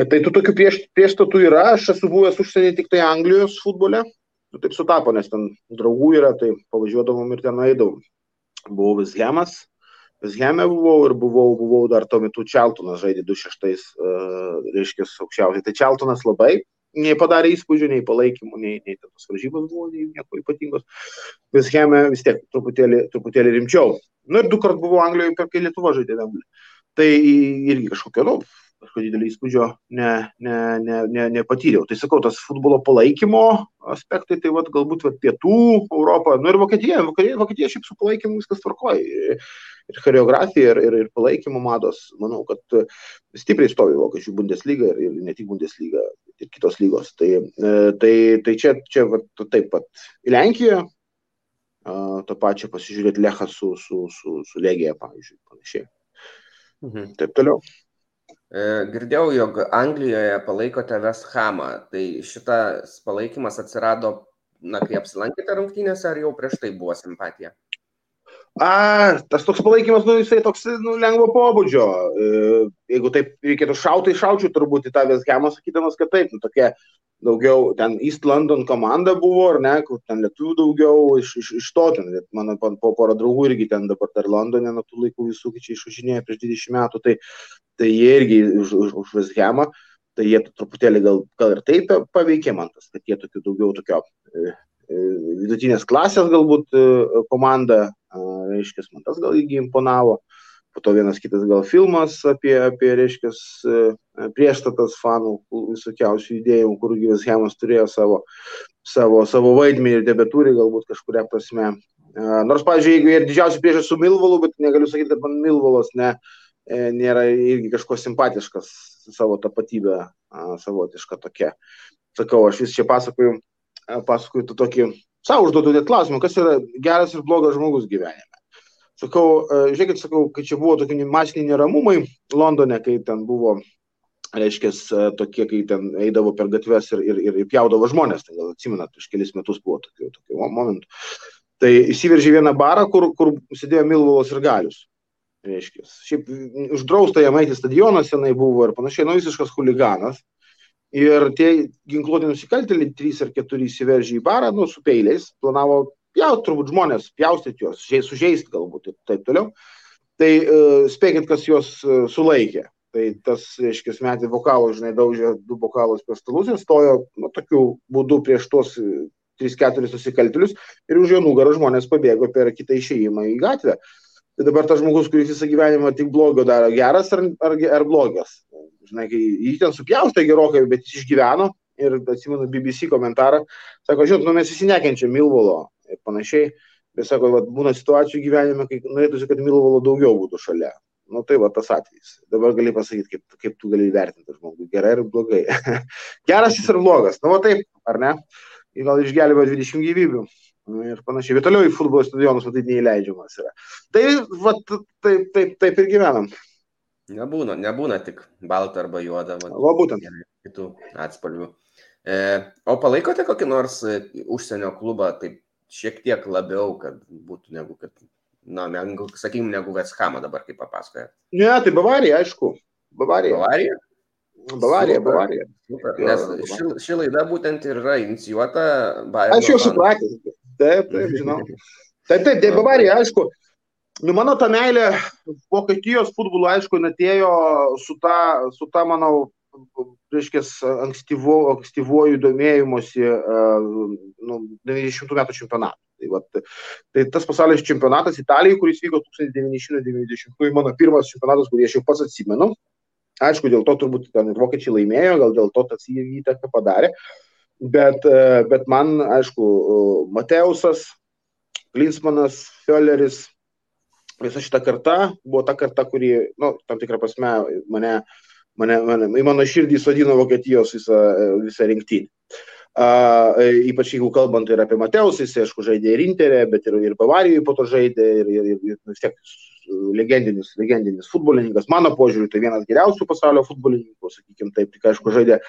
Ir tai tų tokių prieš, priešstatų yra, aš esu buvęs užsienį tik tai Anglijos futbole, nu, taip sutapo, nes ten draugų yra, tai pavažiuodavom ir ten eidavom. Buvau Vishemas, Vizheme buvau ir buvau, buvau dar tuo metu Čeltonas žaidė 26, uh, reiškia, aukščiausiai. Tai Čeltonas labai nei padarė įspūdžių, nei palaikymų, nei, nei tos varžybos buvo, nei nieko ypatingos. Vizheme vis tiek truputėlį, truputėlį rimčiau. Na nu, ir du kart buvau Anglijoje, kai Lietuva žaidė Vemblį. tai irgi kažkokio, nu, kažkokio didelio įspūdžio ne, ne, ne, ne, nepatyriau. Tai sakau, tas futbolo palaikymo aspektai, tai vat, galbūt vat, pietų Europą, nu ir Vokietija, Vokietija, Vokietija šiaip su palaikymu viskas tvarkoja. Ir choreografija, ir, ir, ir palaikymo mados, manau, kad stipriai stovi Vokiečių Bundesliga ir, ir ne tik Bundesliga, ir kitos lygos. Tai, tai, tai čia, čia vat, taip pat į Lenkiją, tą pačią pasižiūrėti Lechą su, su, su, su Legija, pavyzdžiui, panašiai. Mhm. Taip toliau. E, girdėjau, jog Anglijoje palaikote West Hamą. Tai šitas palaikymas atsirado, na, kai apsilankėte rungtynėse, ar jau prieš tai buvo simpatija? A, tas toks palaikymas, nu, jisai toks, nu, lengvo pobūdžio. E, jeigu taip reikėtų šautai, šaučiau turbūt į tą West Hamą, sakydamas, kad taip, nu, tokia daugiau ten East London komanda buvo, ar ne, kur ten lietuvių daugiau iš, iš, iš to, ten, mano po porą draugų irgi ten dabar dar Londone nuo tų laikų visų, čia išvažinėjo prieš 20 metų, tai, tai jie irgi už, už, už West Hamą, tai jie truputėlį gal, gal ir taip paveikė man tas, kad jie tokių daugiau tokio e, e, vidutinės klasės galbūt komanda, reiškia, man tas gal irgi imponavo. E, po to vienas kitas gal filmas apie, apie reiškia, prieštatas fanų visokiausių judėjimų, kur Gyvas Hemas turėjo savo, savo, savo vaidmenį ir debetūrį galbūt kažkuria prasme. Nors, pavyzdžiui, jeigu ir didžiausia priešas su Milvalu, bet negaliu sakyti, kad man Milvalas ne, e, nėra irgi kažko simpatiškas savo tapatybę, savotiška tokia. Sakau, aš vis čia pasakoju, pasakoju tu tokį, savo užduodu net klausimą, kas yra geras ir blogas žmogus gyvenime. Sakau, e, žiūrėkit, sakau, kai čia buvo tokie masiniai neramumai Londone, kai ten buvo, reiškia, e, tokie, kai ten eidavo per gatves ir, ir, ir, ir pjaudavo žmonės, tai gal atsimenat, prieš kelis metus buvo tokių, tokių momentų. Tai įsiveržė vieną barą, kur, kur sėdėjo Milvolas ir Galius. Reiškia, šiaip uždrausta jam eiti stadionas senai buvo ir panašiai, nu visiškas huliganas. Ir tie ginkluoti nusikaltėliai, trys ar keturi įsiveržė į barą, nu, su peiliais, planavo pjaut turbūt žmonės, pjaustyti juos, sužeisti galbūt ir taip toliau. Tai uh, spėkit, kas juos uh, sulaikė. Tai tas, reiškia, metė vokalus, žinai, daužė du vokalus per stalus ir stojo, nu, tokiu būdu prieš tuos 3-4 nusikaltėlius ir už jo nugarą žmonės pabėgo per kitą išėjimą į gatvę. Tai dabar tas žmogus, kuris visą gyvenimą tik blogio daro, geras ar, ar, ar blogas. Žinai, jį ten supjaustė gerokai, bet jis išgyveno ir atsimenu BBC komentarą, sako, žinot, nu mes visi nekenčiam Milvolo, ir panašiai. Bet sako, va, būna situacijų gyvenime, kai norėtųsi, kad Milvalo daugiau būtų šalia. Nu tai va tas atvejis. Dabar gali pasakyti, kaip, kaip tu gali įvertinti žmogų. Gerai ir blogai. Geras jis ir blogas. Nu va taip, ar ne? Ir gal išgelbėjo 20 gyvybių. Ir panašiai. Bet toliau į futbolo stadionus matyt neįleidžiamas yra. Tai va taip, taip, taip ir gyvenam. Nebūna, nebūna tik balta arba juoda. Va, va būtent. Kitų atspalvių. E, o palaikote kokį nors e, užsienio klubą, taip šiek tiek labiau, kad būtų negu kad, na, negu, sakykim, negu Vesthamą dabar, kaip papasakoja. Ne, tai Bavarija, aišku. Bavarija. Bavarija? Bavarija, Super. Bavarija. Super. Nes ši, ši laida būtent ir yra inicijuota Bayern. Aš jau supratęs. Taip, taip, žinau. Taip, taip, tai Bavarija, aišku. Nu, mano ta meilė Vokietijos futbolo, aišku, atėjo su ta, su ta, manau, reiškia, ankstyvo, ankstyvuoju domėjimuose nu, 90 metų čempionatu. Tai, vat, tai tas pasaulio čempionatas Italijai, kuris vyko 1990, mano pirmas čempionatas, kurį aš jau pats atsimenu. Aišku, dėl to turbūt ten ir vokiečiai laimėjo, gal dėl to tas įtaką padarė. Bet, bet man, aišku, Mateusas, Klinsmanas, Fölleris, visa šita karta buvo ta karta, kuri, nu, tam tikrą prasme mane uh, mane, mane, į mano širdį sodino Vokietijos visą, visą rinktinį. Uh, ypač jeigu kalbant ir apie Mateusą, jis, aišku, žaidė ir Interė, bet ir, ir Bavarijoje po to žaidė, ir, ir, ir, vis tiek legendinis, legendinis futbolininkas. Mano požiūriu, tai vienas geriausių pasaulio futbolininkų, sakykime taip, tik aišku, žaidė um,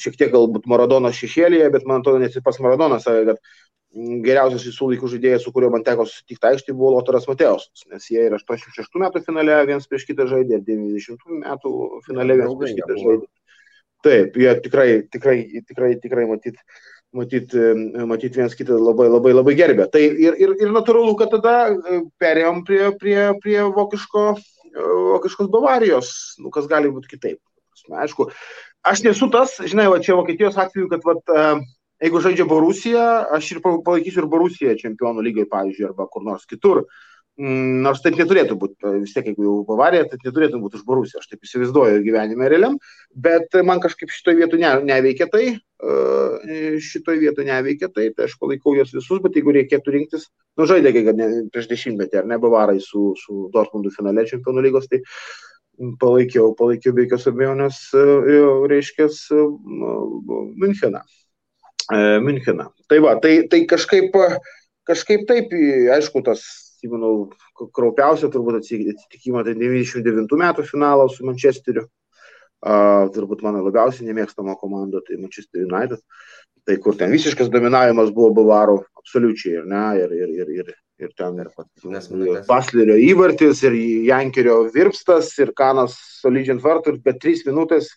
šiek tiek galbūt Maradono šešėlėje, bet man atrodo, net ir pas Maradonas sakė, kad geriausias visų laikų žaidėjas, su kuriuo man teko susitikti aikštį, buvo Lotaras Mateusas, nes jie ir 86 metų finale viens prieš kitą žaidė, ir 90 metų finale viens prieš kitą žaidė. Taip, jie tikrai, tikrai, tikrai, tikrai matyt, matyt, matyt viens kitą labai, labai, labai gerbė. Tai ir, ir, ir natūralu, kad tada e, perėjom prie, prie, prie vokiško, e, vokiškos Bavarijos, nu, kas gali būti kitaip. Aišku, aš nesu tas, žinai, va čia Vokietijos atveju, kad vat, uh, jeigu žaidžia Borusija, aš ir palaikysiu ir Borusiją čempionų lygiai, pavyzdžiui, arba kur nors kitur. Mm, nors taip neturėtų būti, vis tiek, jeigu jau Bavarija, tai neturėtų būti už Borusiją, aš taip įsivaizduoju gyvenime realiam, bet man kažkaip šitoje vietoje ne, neveikia tai, šitoje vietoje neveikia tai, tai aš palaikau juos visus, bet jeigu reikėtų rinktis, nu žaidė, kai ne, prieš dešimtmetį, ar ne, Bavarai su, su Dortmundu finale čempionų lygos, tai palaikiau, palaikiau be jokios abejonės, reiškia, Müncheną. Müncheną. Tai va, tai, tai kažkaip, kažkaip taip, aišku, tas manau, kraupiausia turbūt atsitikimą, tai 99 metų finalą su Manchesteriu. Uh, turbūt mano labiausiai nemėgstama komanda, tai Manchester United. Tai kur ten visiškas dominavimas buvo Bavarų, absoliučiai, ir ne, ir, ir, ir, ir, ir ten Baslerio įvartis, ir Jankerio virpstas, ir Kanas solidžiant vartų, ir per 3 minutės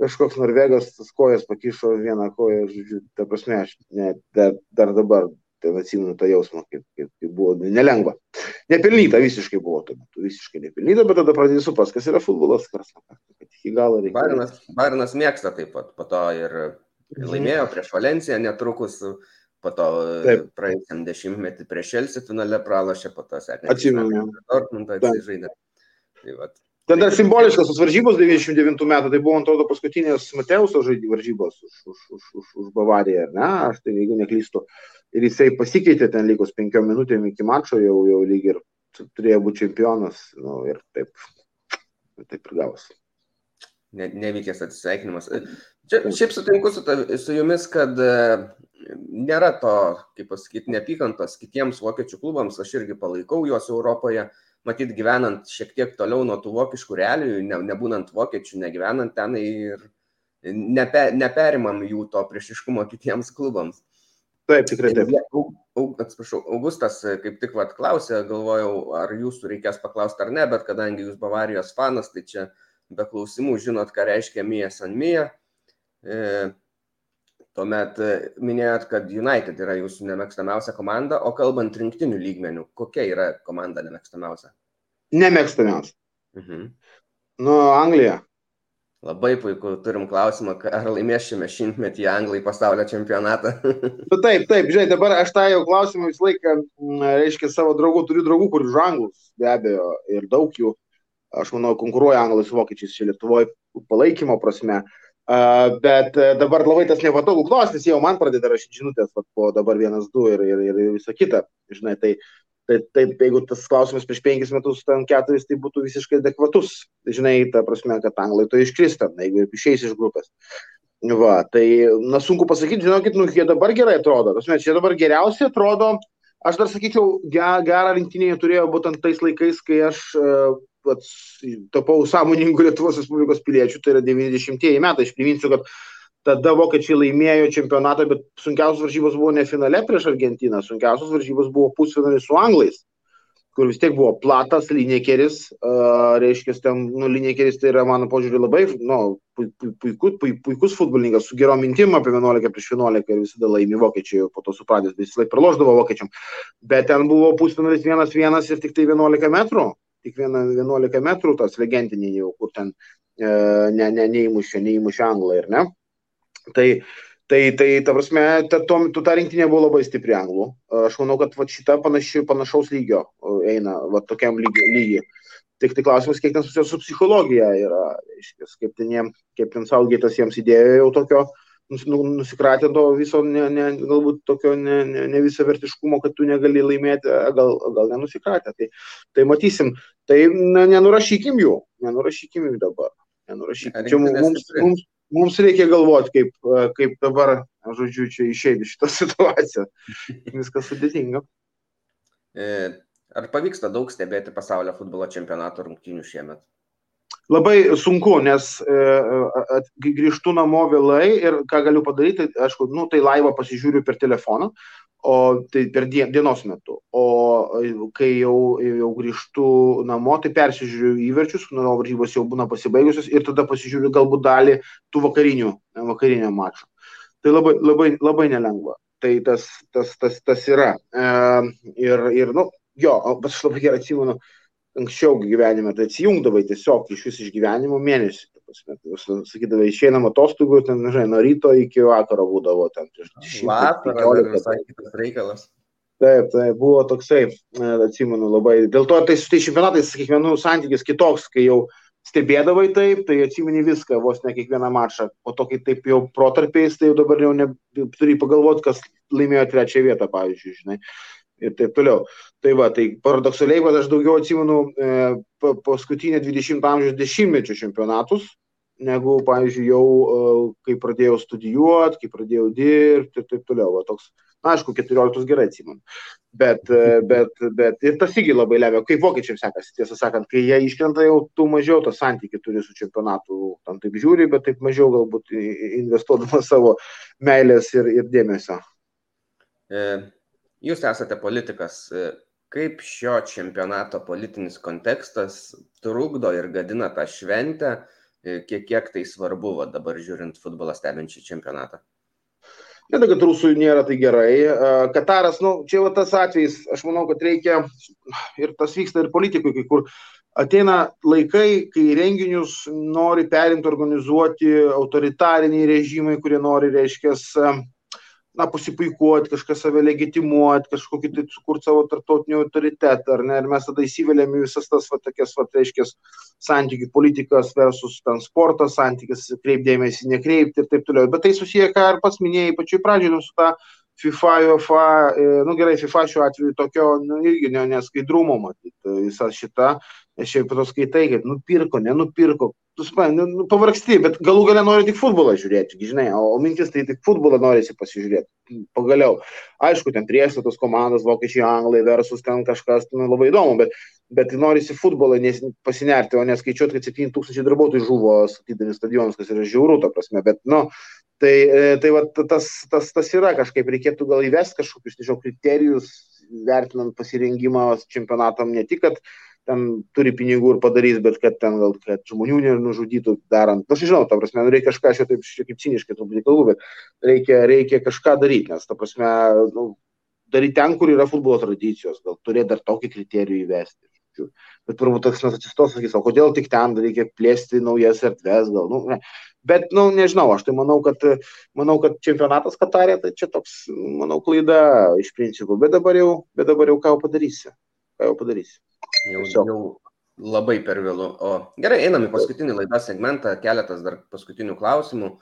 kažkoks norvegas tas kojas pakišo vieną koją, žodžiu, ta prasme, aš ne, dar, dar dabar ten atsimenu tą jausmą, kaip, kaip, kaip buvo nelengva. Nepelnyta visiškai buvo tuo metu, visiškai nepelnyta, bet tada pradėjai supras, kas yra futbolas, kas iki galo reikia. Barinas, Barinas mėgsta taip pat, po to ir laimėjo prieš Valenciją netrukus, po to praėjusiam dešimtmetį prieš Šelsi finale pralašė, po to sekė. Atsimenu. Dortmundą atsižaidė. Tai vat. Ten dar simboliškas tos varžybos 99 metų, tai buvo, atrodo, paskutinės Mateuso varžybos už, už, už, už, už Bavariją, ne, aš tai jeigu neklystu. Ir jisai pasikeitė ten lygus penkiom minutėm iki mačo, jau, jau lyg ir turėjo būti čempionas. Nu, ir taip, taip ir gavosi. Ne, nevykęs atsisveikinimas. Čia, šiaip sutinku su, ta, su jumis, kad e, nėra to, kaip pasakyti, neapykantos kitiems vokiečių klubams, aš irgi palaikau juos Europoje. Matyt, gyvenant šiek tiek toliau nuo tų vokiškų realijų, ne, nebūnant vokiečių, negyvenant ten ir nepe, neperimam jų to priešiškumo kitiems klubams. Taip, tikrai taip. Atsiprašau, Augustas kaip tik vat klausė, galvojau, ar jūsų reikės paklausti ar ne, bet kadangi jūs Bavarijos fanas, tai čia be klausimų žinot, ką reiškia Mija San Mija. E, Tuomet e, minėjot, kad United yra jūsų nemėgstamiausia komanda, o kalbant rinktinių lygmenių, kokia yra komanda nemėgstamiausia? Nemėgstamiausia. Mhm. Nu, Anglija. Labai puiku, turim klausimą, ar laimės šiame šimtmetyje Anglai pasaulio čempionatą. nu, taip, taip, žinai, dabar aš tą jau klausimą visą laiką, reiškia, savo draugų, turiu draugų, kur už Anglus, be abejo, ir daug jų, aš manau, konkuruoja Anglai su Vokiečiais čia Lietuvoje palaikymo prasme. Uh, Uh, bet uh, dabar labai tas nepatogų klausimas, jau man pradeda rašyti žinutės, vat, po dabar vienas, du ir, ir, ir visą kitą. Žinai, tai, tai, tai jeigu tas klausimas prieš penkis metus, ten keturis, tai būtų visiškai adekvatus. Žinai, ta prasme, kad anglai to iškristam, jeigu išeis iš grupės. Va, tai, na, sunku pasakyti, žinokit, nu, jie dabar gerai atrodo. Prasme, čia dabar geriausiai atrodo, aš dar sakyčiau, gerą rinktinėje turėjo būtent tais laikais, kai aš uh, pats tapau sąmoningu Lietuvos Respublikos piliečių, tai yra 90-ieji metai. Aš priminsiu, kad tada vokiečiai laimėjo čempionatą, bet sunkiausios varžybos buvo ne finale prieš Argentiną, sunkiausios varžybos buvo pusfinalis su anglais, kur vis tiek buvo platas linekeris, uh, reiškia, ten, nu, linekeris tai yra, mano požiūrį, labai, nu, puikus, puikus futbolininkas, su gerom mintim apie 11 prieš 11 ir visada laimi vokiečiai, po to supratęs, vis laik praloždavo vokiečiam, bet ten buvo pusfinalis 1-1 ir tik tai 11 metrų, tik vieną 11 metrų, tas legendinį jau, kur ten e, ne, ne, neįmušė, neįmušė anglą ir ne. Tai, tai, tai ta prasme, ta, to, ta rinktinė buvo labai stipri anglų. Aš manau, kad va, šita panaši, panašaus lygio eina, va, tokiam lygiai. Tik tai klausimas, kiek ten susijęs su psichologija yra, aiškės, kaip ten, jiem, kaip ten saugėtas jiems idėjo jau tokio uh, nusikratė to viso, ne, ne, galbūt tokio ne, ne, ne visą vertiškumo, kad tu negali laimėti, gal, gal nenusikratė. Tai, tai matysim. Tai na, nenurašykim jų, nenurašykim jų dabar. Nenurašykim. Čia mums, mums, mums reikia galvoti, kaip, kaip dabar, žodžiu, čia išeiti šitą situaciją. Viskas sudėtinga. E, ar pavyksta daug stebėti pasaulio futbolo čempionato rungtynių šiemet? Labai sunku, nes e, kai grįžtu namo vėlai ir ką galiu padaryti, aišku, nu, tai laivą pasižiūriu per telefoną, o tai per dienos metu. O e, kai jau, jau grįžtu namo, tai persižiūriu įverčius, nu, varžybos jau būna pasibaigusios ir tada pasižiūriu galbūt dalį tų vakarinių, vakarinio mačo. Tai labai, labai, labai nelengva. Tai tas, tas, tas, tas yra. E, ir, ir, nu, jo, aš labai gerai atsimenu, anksčiau gyvenime, tai atsijungdavai tiesiog iš vis iš gyvenimo mėnesį. Sakydavai, išeinam atostogų, ten, žinai, nuo ryto iki vakaro būdavo ten. Vakarą, visai kitas reikalas. Taip, tai buvo toksai, e, atsimenu labai. Dėl to tai su tai čempionatais kiekvienų santykis kitoks, kai jau stebėdavai taip, tai atsimeni viską, vos ne kiekvieną mačą. O to, kai taip jau protarpiais, tai jau dabar jau ne, turi pagalvoti, kas laimėjo trečią vietą, pavyzdžiui, žinai. Ir taip toliau. Tai va, tai paradoksaliai, bet aš daugiau atsimenu e, paskutinę 20-ojo amžiaus dešimtmečio čempionatus, negu, pavyzdžiui, jau e, kai pradėjau studijuoti, kai pradėjau dirbti ir taip toliau. Va, toks, Na, aišku, 14 gerai atsimenu. Bet, e, bet, bet ir tas irgi labai lemia, kaip vokiečiams sekasi, tiesą sakant, kai jie iškrenta, jau tu mažiau to santykių turi su čempionatu, tam taip žiūri, bet taip mažiau galbūt investuodamas savo meilės ir, ir dėmesio. E, jūs esate politikas. Kaip šio čempionato politinis kontekstas trukdo ir gadina tą šventę, kiek, kiek tai svarbu va, dabar žiūrint futbolą stebinčią čempionatą? Ne tai, kad rusų nėra tai gerai. Kataras, nu, čia va tas atvejis, aš manau, kad reikia, ir tas vyksta ir politikui, kai kur ateina laikai, kai renginius nori perimti, organizuoti autoritariniai režimai, kurie nori, reiškia, na, pasipuikuoti, kažką save legitimuoti, kažkokį tai sukurti savo tarptautinį autoritetą, ar ne, ir mes tada įsivėlėm į visas tas, va, tokias, va, reiškia, santykių politikas versus transportas, santykis, kreipdėmėsi, nekreipti ir taip toliau. Bet tai susiję, ką ir pats minėjai pačioj pradžioje, nu, su tą FIFA, UEFA, e, nu gerai, FIFA šiuo atveju tokio, nu, irgi ne, neskaidrumo matyti, visą šitą, aš jau pato skaitai, kad nupirko, nenupirko, tu supranti, nu, nu, pavargsti, bet galų galę nori tik futbolą žiūrėti, žinai, o, o mintis tai tik futbolą norisi pasižiūrėti. Pagaliau, aišku, ten priešstatos komandos, vokiečiai, anglai versus ten kažkas, nu, labai įdomu, bet, bet norisi futbolą nes, pasinerti, o neskaičiuoti, kad 7000 darbuotojų žuvo statydami stadionus, kas yra žiauru, ta prasme, bet, nu, tai, e, tai va, tas, tas, tas yra kažkaip, reikėtų gal įvesti kažkokius, nežinau, kriterijus, vertinant pasirengimą čempionatam, ne tik, kad ten turi pinigų ir padarys, bet kad ten gal, kad žmonių nenužudytų darant. Nu, aš žinau, ta prasme, nu, reikia kažką, aš jau taip šiek tiek ciniškai truputį kalbu, bet reikia, reikia kažką daryti, nes, ta prasme, nu, daryti ten, kur yra futbolo tradicijos, gal turėti dar tokį kriterijų įvesti. Bet turbūt toks mes atsistos, sakys, o kodėl tik ten reikia plėsti naujas erdves, gal, nu, ne. Bet, nu, nežinau, aš tai manau, kad, manau, kad čempionatas Katarė, tai čia toks, manau, klaida iš principo, bet dabar jau, bet dabar jau ką jau padarysi. Ką jau padarysi. Jau, jau labai per vėlų. O gerai, einam į paskutinį laidą segmentą, keletas dar paskutinių klausimų.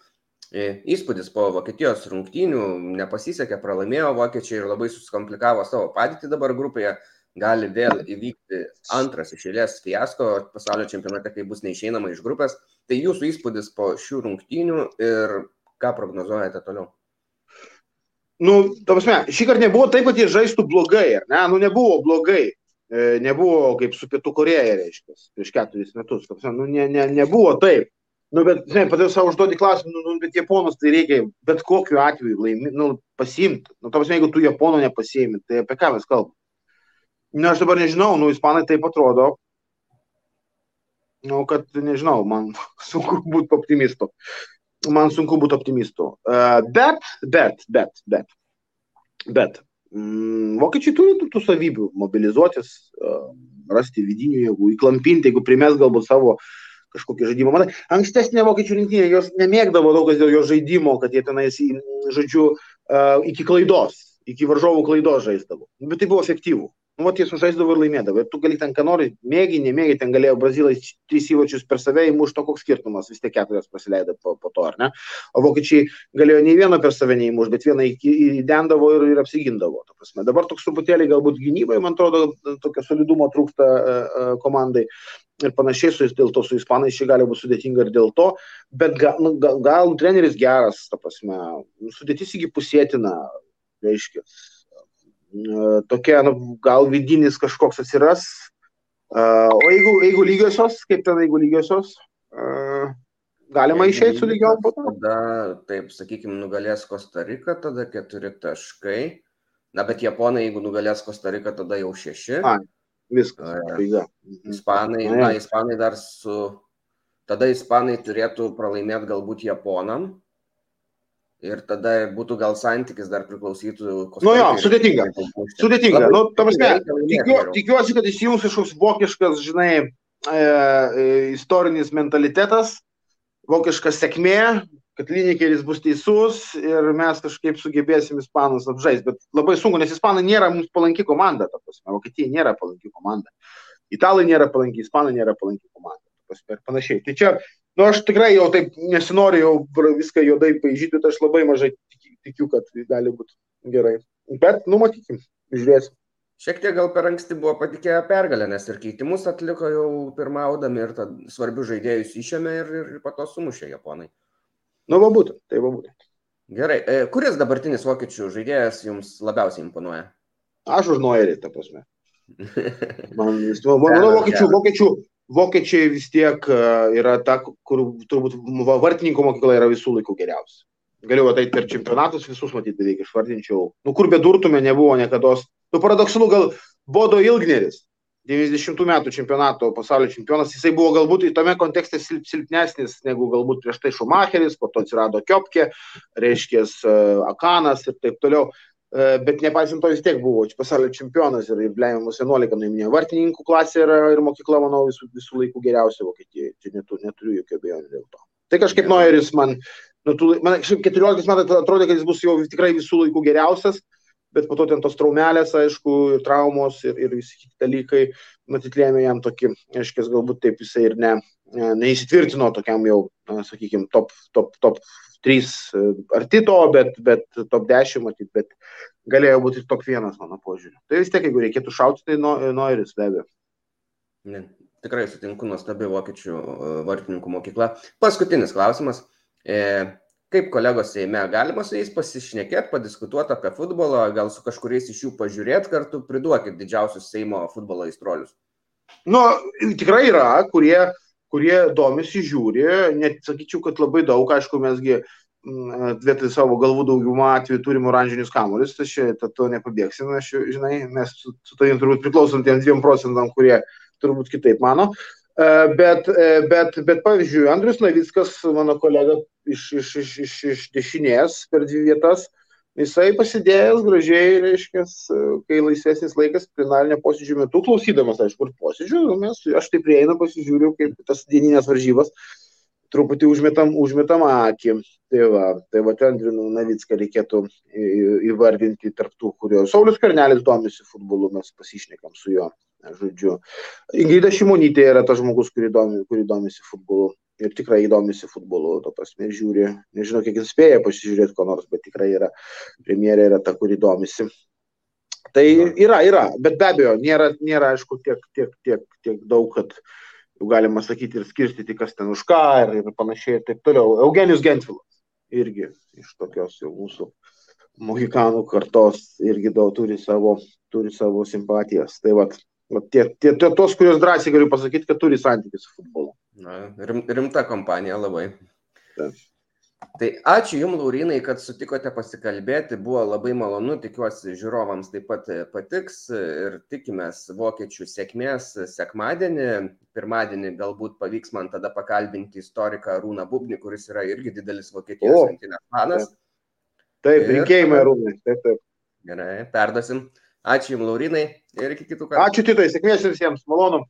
E, įspūdis po Vokietijos rungtynių nepasisekė, pralaimėjo vokiečiai ir labai susikomplikavo savo padėtį dabar grupėje. Gali vėl įvykti antras iš eilės fiasko pasaulio čempionate, kai bus neišeinama iš grupės. Tai jūsų įspūdis po šių rungtynių ir ką prognozuojate toliau? Nu, ta prasme, šį kartą nebuvo taip, kad jie žaistų blogai, ar ne? Nu, nebuvo blogai. E, nebuvo kaip su Pietų Koreja, reiškia, prieš keturis metus. Nu, ne, ne, nebuvo taip. Nu, bet, žinai, padėjau savo užduoti klausimą, nu, nu, bet japonus tai reikia bet kokiu atveju laimi, nu, pasimti. Nu, tam prasme, jeigu tu japono nepasiemi, tai apie ką mes kalbame? Na, nu, aš dabar nežinau, nu, ispanai taip atrodo, nu, kad nežinau, man sunku būti optimistu. Man sunku būti optimistu. Uh, bet, bet, bet, bet, bet, vokiečiai turi tų, savybių - mobilizuotis, rasti vidinių jėgų, įklampinti, jeigu primės galbūt savo kažkokį žaidimą. Matai, ankstesnė vokiečių rinktinė, jos nemėgdavo daug kas dėl jo žaidimo, kad jie tenais, žodžiu, iki klaidos, iki varžovų klaidos žaisdavo. Bet tai buvo efektyvų. Nu, jie sužaisdavo ir laimėdavo. Ir tu gali ten, ką nori, mėgi, nemėgi, ten galėjo Brazilai trys įvačius per save įmušti, koks skirtumas, vis tiek keturias pasileido po, po to, ar ne? O vokiečiai galėjo nei vieną per save neįmušti, bet vieną įdendavo ir, ir apsigindavo. Dabar toks truputėlį galbūt gynybai, man atrodo, tokio solidumo trūksta uh, komandai. Ir panašiai su, dėl to su ispanais čia gali būti sudėtinga ir dėl to, bet gal, nu, gal, gal treneris geras, ta prasme, sudėtis įgi pusėtina, reiškia tokia, nu, gal vidinis kažkoks atsiras. O jeigu, jeigu lygiosios, kaip ten jeigu lygiosios, galima išeiti su lygiom po to? Tada, taip, sakykime, nugalės Kostarika, tada keturi taškai. Na, bet Japonai, jeigu nugalės Kostarika, tada jau šeši. A, viskas. Mhm. Ispanai, na, Ispanai dar su... Tada Ispanai turėtų pralaimėti galbūt Japonam ir tada būtų gal santykis dar priklausytų. Nu jo, sudėtinga. Sudėtinga. Nu, ta prasme, tikiu, tikiuosi, kad įsijungs kažkoks vokiškas, žinai, e, e, istorinis mentalitetas, vokiška sėkmė, kad Linikeris bus teisus ir mes kažkaip sugebėsim Ispanus apžaisti. Bet labai sunku, nes Ispanai nėra mums palanki komanda, ta prasme, Vokietija nėra palanki komanda. Italai nėra palanki, Ispanai nėra palanki komanda. Ir panašiai. Tai čia, nu aš tikrai jau taip nesinoriu jau viską juodai paaižyti, bet aš labai mažai tikiu, kad gali būti gerai. Bet, nu matykim, žiūrėsim. Šiek tiek gal per anksti buvo patikėję pergalę, nes ir keitimus atliko jau pirmaudami ir svarbius žaidėjus išėmė ir, ir po to sumušė japonai. Nu, va būtent, tai va būtent. Gerai, e, kuris dabartinis vokiečių žaidėjas jums labiausiai imponuoja? Aš už Noerį, ta prasme. Man, manau, vokiečių, vokiečių, vokiečiai vis tiek e, yra ta, kur turbūt vartininkų mokykla yra visų laikų geriausia. Galiu ateiti per čempionatus visus matyti beveik išvardinčiau. Nu, kur bedurtume nebuvo niekada. Nu, paradoksalu, gal Bodo Ilgneris, 90 metų čempionato pasaulio čempionas, jisai buvo galbūt į tame kontekste silpnesnis negu galbūt prieš tai Šumacheris, po to atsirado Kiopke, reiškia e, Akanas ir taip toliau. Bet nepaisant to vis tiek buvo pasaulio čempionas ir, ir Blemiamus 11 nuiminėjo. Vartininkų klasė yra ir mokykla, manau, visų, visų laikų geriausia Vokietijoje. Čia neturiu, neturiu jokio abejonių dėl to. Tai kažkaip Noiris man, nu, tų, man 14 metais atrodė, kad jis bus jau tikrai visų laikų geriausias, bet po to ten tos traumelės, aišku, ir traumos ir, ir visi kiti dalykai, matyt, lėmė jam tokį, aiškiai, galbūt taip jisai ir ne, neįsitvirtino tokiam jau, sakykime, top, top, top 3 e, arti to, bet, bet top 10, matyt, bet galėjo būti ir top 1, mano požiūriu. Tai vis tiek, jeigu reikėtų šauti, tai Noiris be abejo. Ne, tikrai sutinku, nuostabi vokiečių e, vartininkų mokykla. Paskutinis klausimas. E, kaip kolegos Seime, galima su jais pasišnekėti, padiskutuoti apie futbolą, gal su kažkuriais iš jų pažiūrėti kartu, priduokit didžiausius Seimo futbolo įstrolius. Nu, tikrai yra, kurie, kurie domisi, žiūri, net sakyčiau, kad labai daug, aišku, mesgi mm, vietoj savo galvų daugumą atveju turim oranžinius kamuolius, tai čia to nepabėgsim, aš, žinai, mes su, su tavim turbūt priklausom tiem 2 procentam, kurie turbūt kitaip mano. E, bet, e, bet, bet pavyzdžiui, Andrius Navickas, mano kolega iš, iš, iš, iš, iš dešinės per dvi vietas, jisai pasidėjęs gražiai, reiškia, kai laisvesnis laikas plenarinio posėdžio metu, klausydamas, aišku, ir posėdžių, mes, aš tai prieinu, pasižiūriu, kaip tas dieninės varžybas, truputį užmetam, užmetam akį. Tai va, tai va, Andrių Navicką reikėtų įvardinti tarptų, kurio Saulis Karnelis domisi futbolu, mes pasišnekam su juo žodžiu. Ingrida Šimonytė yra tas žmogus, kuri, domi, kuri domisi futbolu ir tikrai įdomisi futbolu, to prasme, žiūri, nežinau, kiek jis spėja pasižiūrėti ko nors, bet tikrai yra, premjerė yra ta, kuri domisi. Tai yra, yra, bet be abejo, nėra, nėra aišku, tiek, tiek, tiek, tiek daug, kad jau galima sakyti ir skirstyti, kas ten už ką ir, ir panašiai ir taip toliau. Eugenijus Gentvilas irgi iš tokios jau mūsų mohikanų kartos irgi daug turi savo, turi savo simpatijas. Tai vad, Tie, tie, tie, tos, kurios drąsiai galiu pasakyti, kad turi santykių su futbolu. Na, rim, rimta kompanija labai. Ta. Tai ačiū Jums, Laurinai, kad sutikote pasikalbėti, buvo labai malonu, tikiuosi žiūrovams taip pat patiks ir tikimės vokiečių sėkmės sekmadienį. Pirmadienį galbūt pavyks man tada pakalbinti istoriką Rūną Bubnį, kuris yra irgi didelis Vokietijos rinktinės fanas. Taip, rinkėjimai Rūnai, taip, taip. Gerai, perdosim. Ačiū Jums, Laurinai, ir iki kitų kartų. Ačiū Titai, sėkmės visiems, malonu.